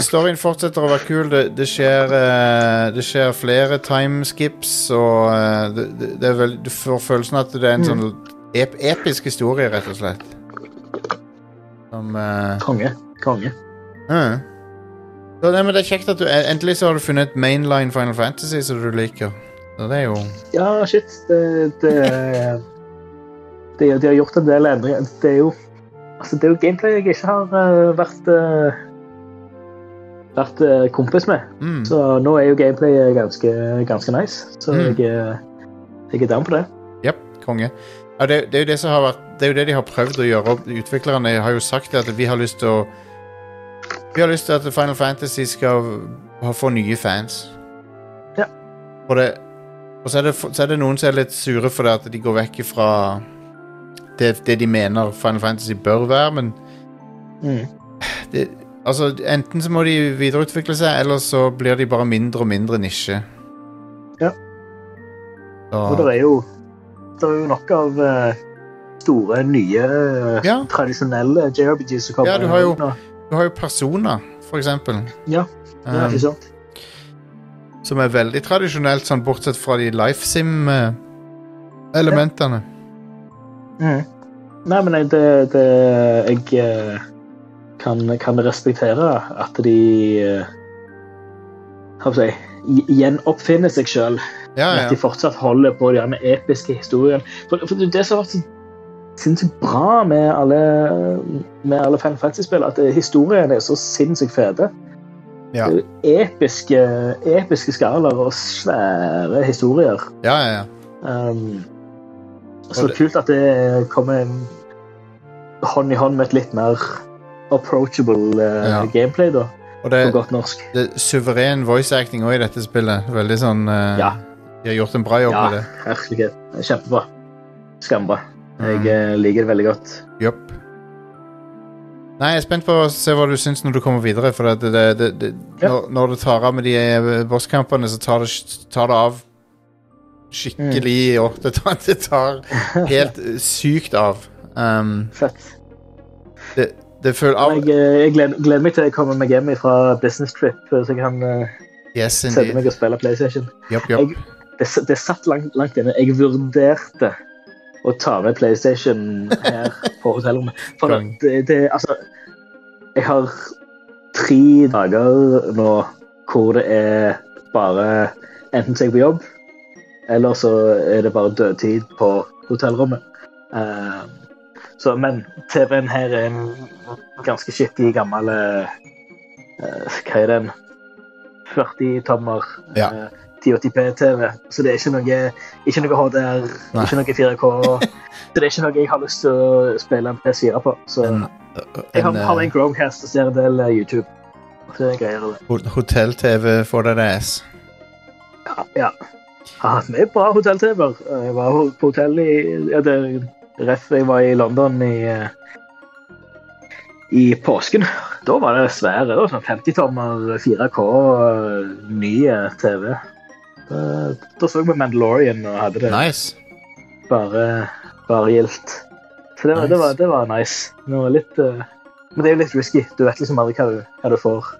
storyen fortsetter å være kul. Det, det, skjer, uh, det skjer flere timeskips, og uh, det, det, vel, du får følelsen at det er en Mm. sånn ep episk historie, rett og slett. Som uh, Konge. Konge. Mm. Så, nei, men Det er kjekt at du endelig så har du funnet et mainline Final Fantasy som du liker. Så det er jo Ja, shit. Det, det, det, de har gjort en del endringer. Det er jo altså det er jo gameplay jeg ikke har uh, vært uh, vært uh, kompis med. mm. Så nå er jo gameplay ganske, ganske nice. Så Mm. jeg, jeg er down på det. Japp, konge. Ja, det, det er jo det som har vært Det er jo det de har prøvd å gjøre. Utviklerne har jo sagt at vi har lyst til å Vi har lyst til at Final Fantasy skal få nye fans. Ja. Og, det, og så, er det, så er det noen som er litt sure for det at de går vekk fra det, det de mener Final Fantasy bør være, men Mm. det, altså, enten så må de videreutvikle seg, eller så blir de bare mindre og mindre nisje. Ja. Så, Og det er jo, det er jo nok av eh, store, nye, Ja. tradisjonelle JRPGs som kommer Ja, du har jo- nå. Du har jo Persona, for eksempel. Ja, det er ikke sant? som er veldig tradisjonelt, sånn bortsett fra de LifeSim-elementene. Mm. Nei, men jeg- det, det Jeg eh, kan, kan respektere at de eh, Hva skal jeg si Gjenoppfinner seg sjøl. Ja, At de fortsatt holder på de episke historiene. For, for det som har vært sinnssykt bra med alle, med alle Final Fantasy-spill, at historiene er så sinnssykt fete. Ja. Det Episke, episke skalaer og svære historier. ja, ja, ja. Um, så det- kult at det kommer hånd i hånd med et litt mer approachable uh, Ja. gameplay, da, Og på godt norsk. det er suveren voice acting òg i dette spillet. Veldig sånn uh, Ja. De har gjort en bra jobb Ja, med det. Herregud. Kjempebra. Skambra. Jeg Mm. eh, liker det veldig godt. Jopp. Nei, jeg er spent på å se hva du syns når du kommer videre. For det, det, det, Ja. når, når du tar av med de eh, bosskampene, så tar det, tar det av skikkelig Mm. det tar, det tar helt sykt av. Um, Fett. det, det føler av Jeg, eh, jeg gleder, gleder meg til jeg kommer meg hjem fra business trip, så jeg kan uh, Yes, sette meg og spille PlayStation. Yep, yep. Jeg, det, det satt langt, langt inne. Jeg vurderte å ta med PlayStation her på hotellrommet. For det, det Altså, jeg har tre dager nå hvor det er bare enten så er jeg på jobb, eller så er det bare dødtid på hotellrommet. Uh, så, men TV-en her er en ganske skittig gammel uh, Hva er den? 40-tommer Ja. eh, 1080p-TV. Så det er ikke noe, ikke noe HDR, Nei. ikke noe 4K. Så det er ikke noe jeg har lyst til å spille en PS4 på. Så En, jeg har, en, har eh, en Chromecast og ser en del eh, YouTube. Så det er greier. hotell-TV for deg ass. Ja, ja. Jeg har hatt mye bra hotell-TV-er. Jeg var på hotell i ja, det, Ref, jeg var i London i, eh, i påsken. da var det svære. Det var sånn 50-tommer 4K, nye ny TV. Da, da så vi Mandalorian og hadde det Nice. bare, bare gildt. Så det, var- det, var, det var nice. Det var litt, uh, men det er jo litt risky. Du vet liksom aldri hva du, hva du får.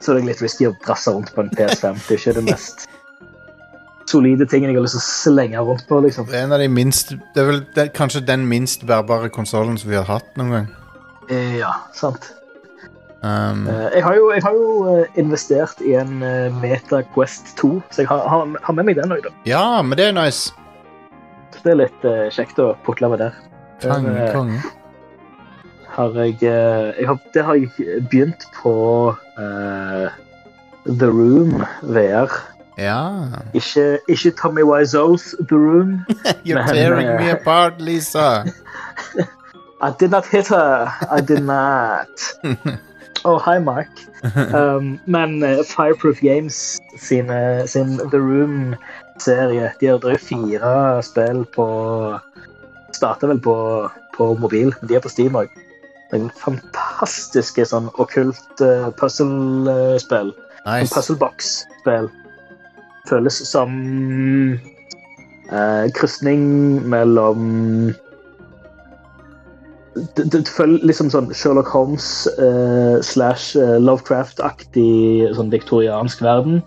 Så det er litt risky å brasse rundt på en PS5. Det er ikke det mest solide tingen jeg har lyst til å slenge rundt på. liksom. Det er en av de minst Det er vel det, kanskje den minst bærbare konsollen som vi har hatt noen gang. Eh, Ja, sant. Um, Eh, Jeg har jo, jeg har jo eh, investert i en eh, Meta Quest 2, så jeg har, har, med meg den òg. ja, men det er nice. Så det er litt uh, kjekt å putle med der. Eh, konge. har jeg, jeg har, Det har jeg begynt på uh, The Room VR. Ja. Ikke, ikke Tommy Wiseau's The Room. You're Men, tearing me apart, Lisa. I did not hit her. I did not. Oh, hi, Mark. Um, men eh, Fireproof Games sin, eh, sin The Room-serie De har drevet fire spill på Starta vel på, på mobil, men de er på Steam òg. En fantastiske sånn okkult uh, puzzle-spill. En Nice. puzzlebox-spill. Føles som uh, krysning mellom det, føles liksom sånn Sherlock Holmes uh, slash eh, Lovecraft-aktig sånn viktoriansk verden.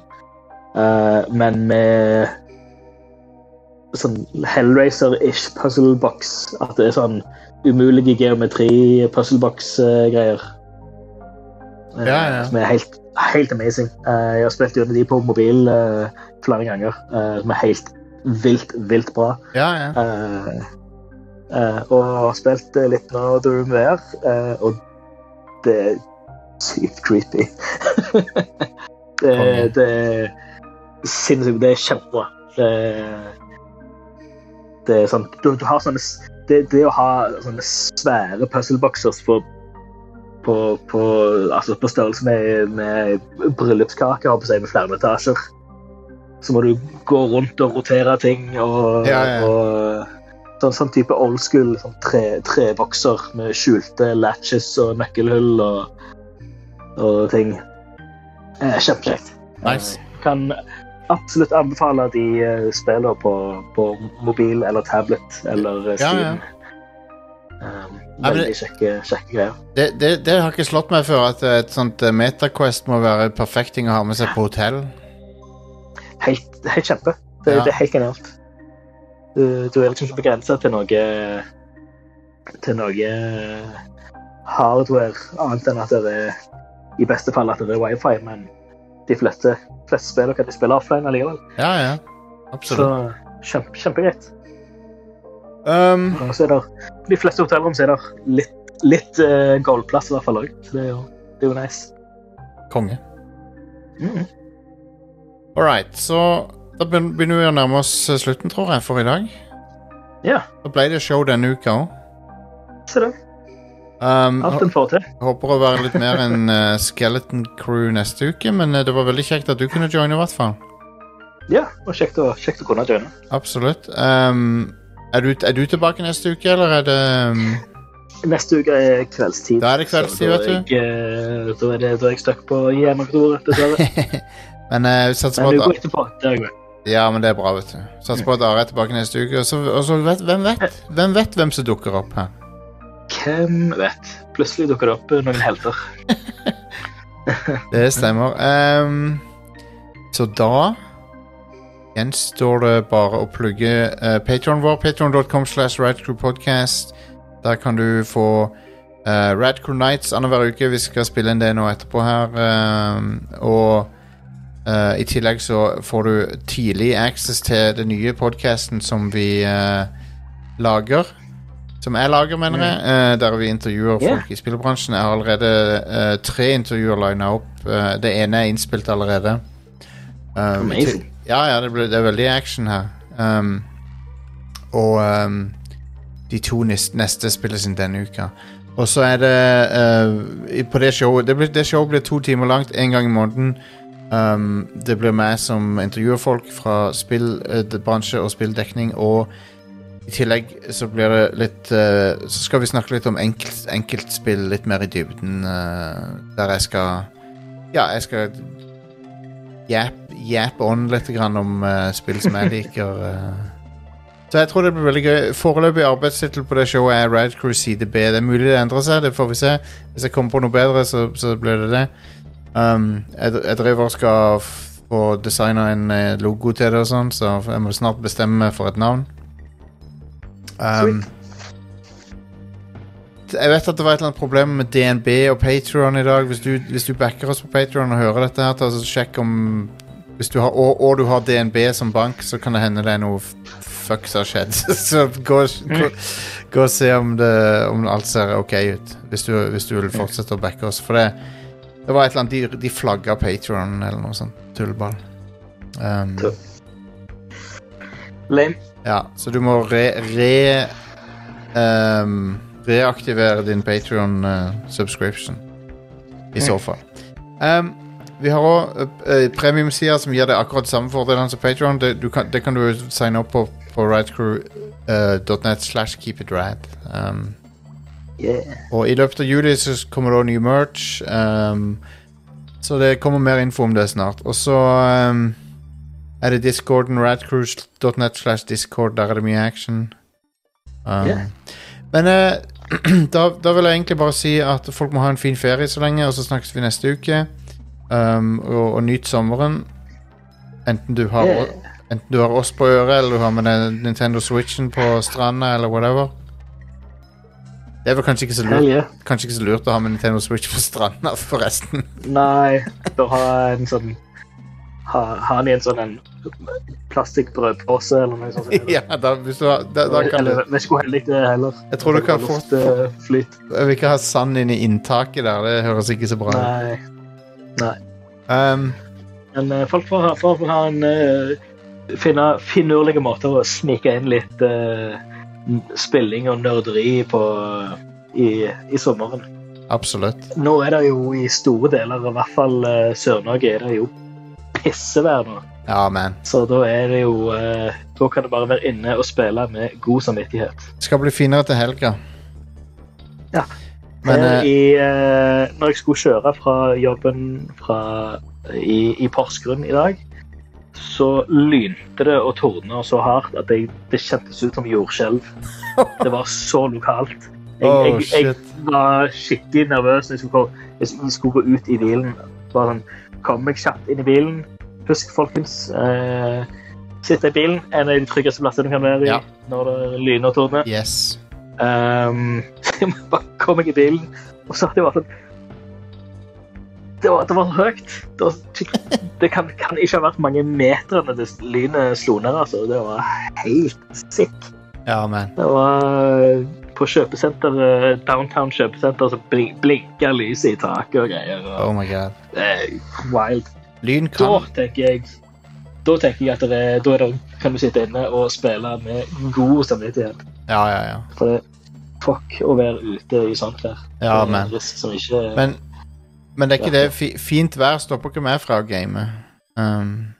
Uh, men med sånn Hellraiser-ish puzzlebox. At det er sånn umulige geometri-puzzlebox-greier. Ja, ja. Som er helt, helt amazing. Jeg har spilt gjennom de på mobil flere ganger. som er helt vilt, vilt bra. Ja, ja. Eh, og har spilt eh, litt nå The Room VR, eh, og det er sykt creepy. det, det er sinnssykt. Det er kjempebra. Det, det er sånn Du, du har sånne det, det å ha sånne svære puzzleboxers på på, på, altså på størrelse med, med bryllupskake, holdt på seg med flere etasjer. Så må du gå rundt og rotere ting og, Ja, ja. og sånn, sånn type old school sånn tre, trebokser med skjulte latches og nøkkelhull og, og ting. Eh, Kjempekjekt. Nice. Eh, Kan absolutt anbefale de spiller spillene på, på mobil eller tablet eller Steam. Ja, ja. Um, veldig kjekke, kjekke greier. Det, det, det har ikke slått meg før at et sånt eh, MetaQuest må være perfekt ting å ha med seg på hotell. Helt, helt kjempe. Det, Ja. det er helt genialt. Du, du er liksom ikke begrensa til noe til noe hardware, annet enn at det er i beste fall at det er wifi, men de fleste, fleste spiller kan de spille offline allikevel. Ja, ja. Så Absolutt. kjempe, kjempegreit. Um, så er det, de fleste hotellrom så er der litt, litt uh, goldplass i hvert fall òg, så det det er jo nice. konge. Mm. All right, så da begynner vi å nærme oss eh, slutten, tror jeg, for i dag. Ja, Da ble det show denne uka òg. se det. Um, Alt en får til. håper å være litt mer enn uh, Skeleton Crew neste uke, men uh, det var veldig kjekt at du kunne joine, i hvert fall. Ja, og kjekt å, kjekt å kunne joine. Absolutt. Um, er, du, er du tilbake neste uke, eller er det um, Neste uke er kveldstid. Da er det kveldstid, vet du. jeg, Da er, det, da er jeg stuck på hjemmekontoret, dessverre. Men uh, vi satser på at Ja, men det er bra, vet du. Satser på at Are er tilbake neste uke. Og så, og så vet, hvem vet Hvem vet hvem som dukker opp her? Hvem vet? Plutselig dukker det opp noen helter. Det stemmer. Um, så da gjenstår det bare å plugge uh, Patreon vår. Patreon.com slash radcrewpodcast. Der kan du få uh, Radcrew Nights annenhver uke. Vi skal spille inn det nå etterpå her. Um, og eh, i tillegg så får du tidlig access til den nye podcasten som vi uh, lager. Som jeg lager, mener jeg. Uh, der vi intervjuer yeah. folk i spillbransjen. Jeg har allerede tre intervjuer lina opp. Det ene er innspilt allerede. Amazing. Ja, ja, det, ble, det er veldig action her. Um, og um, de to neste, spilles inn denne uka. Og så er det På det showet det, blir, det showet blir to timer langt, én gang i måneden. Um, det blir meg som intervjuer folk fra spillbransje og spilldekning, og I tillegg så blir det litt uh, Så skal vi snakke litt om enkelt, enkeltspill litt mer i dybden. uh, der jeg skal Ja, jeg skal jappe on litt grann om uh, spill som jeg liker. eh. Så jeg tror det blir veldig gøy. Foreløpig arbeidstittel på det showet er Crew CDB. Det er mulig det endrer seg, det får vi se. Hvis jeg kommer på noe bedre, så, så blir det det. Um, jeg, jeg driver og skal få designa en eh, logo til det og sånn, så jeg må snart bestemme meg for et navn. Um, jeg vet at det var et eller annet problem med DNB og Patreon i dag. Hvis du, hvis du backer oss på Patreon og hører dette, her, ta så sjekk om hvis du har, og, og du har DNB som bank, så kan det hende det er noe fucks fuck som har skjedd. så gå, gå, gå og se om, det, om alt ser ok ut, hvis du, hvis du vil fortsette å backe oss. For det, det var et eller annet, de, de flagga Patreon eller noe sånt. Tullball. Um, Lame. ja, så du må re... re um, reaktivere din Patreon subscription. I så fall. Um, vi har òg uh, premiumsider som gir deg akkurat samme fordelene som Patreon. Det, kan, det kan du signe opp på på radcrew.net slash keepitrad. Um, Yeah. og i løpet av juli så kommer det også ny merch. Um, så det kommer mer info om det snart. Og så um, er det discorden radcruise.net slash discord. Der er det mye action. Um, Yeah. Men uh, da, da vil jeg egentlig bare si at folk må ha en fin ferie så lenge, og så snakkes vi neste uke. Um, og, og nyt sommeren. Enten du har Yeah. Enten du har oss på øret, eller du har med Nintendo Switchen på stranda, eller whatever. Det er vel kanskje ikke så lurt, yeah. kanskje ikke så lurt å ha med Nintendo Switch på stranda, forresten. Nei, da har en sånn Har ha den i en sånn en plastikkbrødpose eller noe sånt. ja, da, hvis du har, da, da kan eller du vet ikke hvor heldig det er heller. Jeg tror du kan få- Luftflyt. Jeg vil ikke ha sand inn i inntaket der, det høres ikke så bra ut. Nei. Um, Men uh, folk får, ha- får ha en uh, finne finurlige måter å snike inn litt eh, n- spilling og nerderi på i, i sommeren. absolutt. Nå er det jo i store deler, i hvert fall eh, Sør-Norge, er det jo pissevær nå. Ja, men. Så da er det jo eh, Da kan du bare være inne og spille med god samvittighet. Det skal bli finere til helga. Ja. Men Her eh, i, eh, når jeg skulle kjøre fra jobben fra, i, i Porsgrunn i dag, så lynte det og tordna så hardt at jeg, det kjentes ut som jordskjelv. Det var så lokalt. Jeg, Oh, jeg, jeg var skikkelig nervøs når jeg skulle, gå, jeg skulle gå ut i bilen. Bare sånn, Kom meg kjapt inn i bilen. Husk, folkens, eh, sitte i bilen er en av de tryggeste plassene du kan være i Ja. når det lyner og tordner. yes. Um, jeg bare kom meg i bilen, og så hadde jeg vært sånn det var, det var høyt. Det, var, det kan, kan ikke ha vært mange metrene det lynet slo ned. Altså. Det var helt sick. Ja. Det var eh, på kjøpesenter, downtown kjøpesenter, så blin, blinka lyset i taket og greier. Og, Oh my god. er wild. Lyn Da tenker jeg da tenker jeg at det er, da er det, kan du sitte inne og spille med god samvittighet. Ja, ja, ja. For det, fuck å være ute i sånt vær. Ja, Det er en man. risk som ikke Men, men det er ikke det. Fint vær stopper ikke meg fra å game. Um,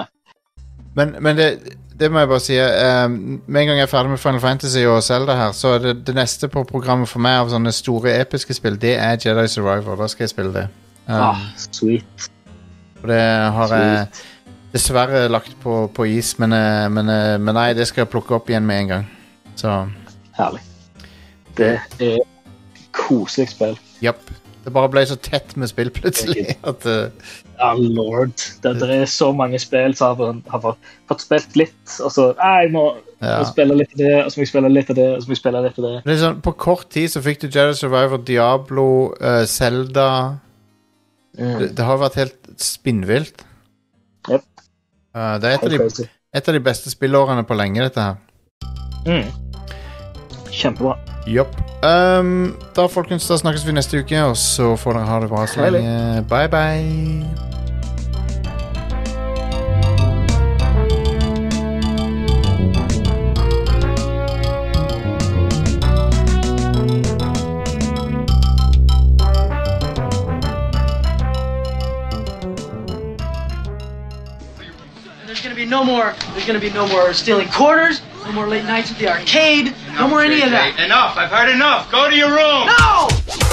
men men det, det må jeg bare si. Um, med en gang jeg er ferdig med Final Fantasy og Zelda her, så er det, det neste på programmet for meg av sånne store episke spill, det er Jedi Survivor. Da skal jeg spille det. Um, ah, Sweet. Og det har jeg dessverre lagt på, på is, men, eh, men, eh, men nei, det skal jeg plukke opp igjen med en gang. Så Herlig. Det er koselig spill. japp. Det bare ble så tett med spill plutselig at uh... Ja, lord. Det, det er så mange spill som har, har fått, fått spilt litt, og så jeg må, ja. må spille litt av det, og så må jeg spille litt av det, og så må jeg spille litt av det. Det sånn, På kort tid så fikk du Jedi Survivor, Diablo, uh, Zelda Mm. det, det har vært helt spinnvilt. Yep. Uh, det er et av, de, et av de beste spillårene på lenge, dette her. Mm. Kjempebra. Jopp. Um, da, folkens, da snakkes vi neste uke, og så får dere ha det bra så lenge. Bye, bye. There's gonna be no more. There's gonna be no more stealing quarters. No more late nights at the arcade. No more any of that. Enough. I've heard enough. Go to your room. No!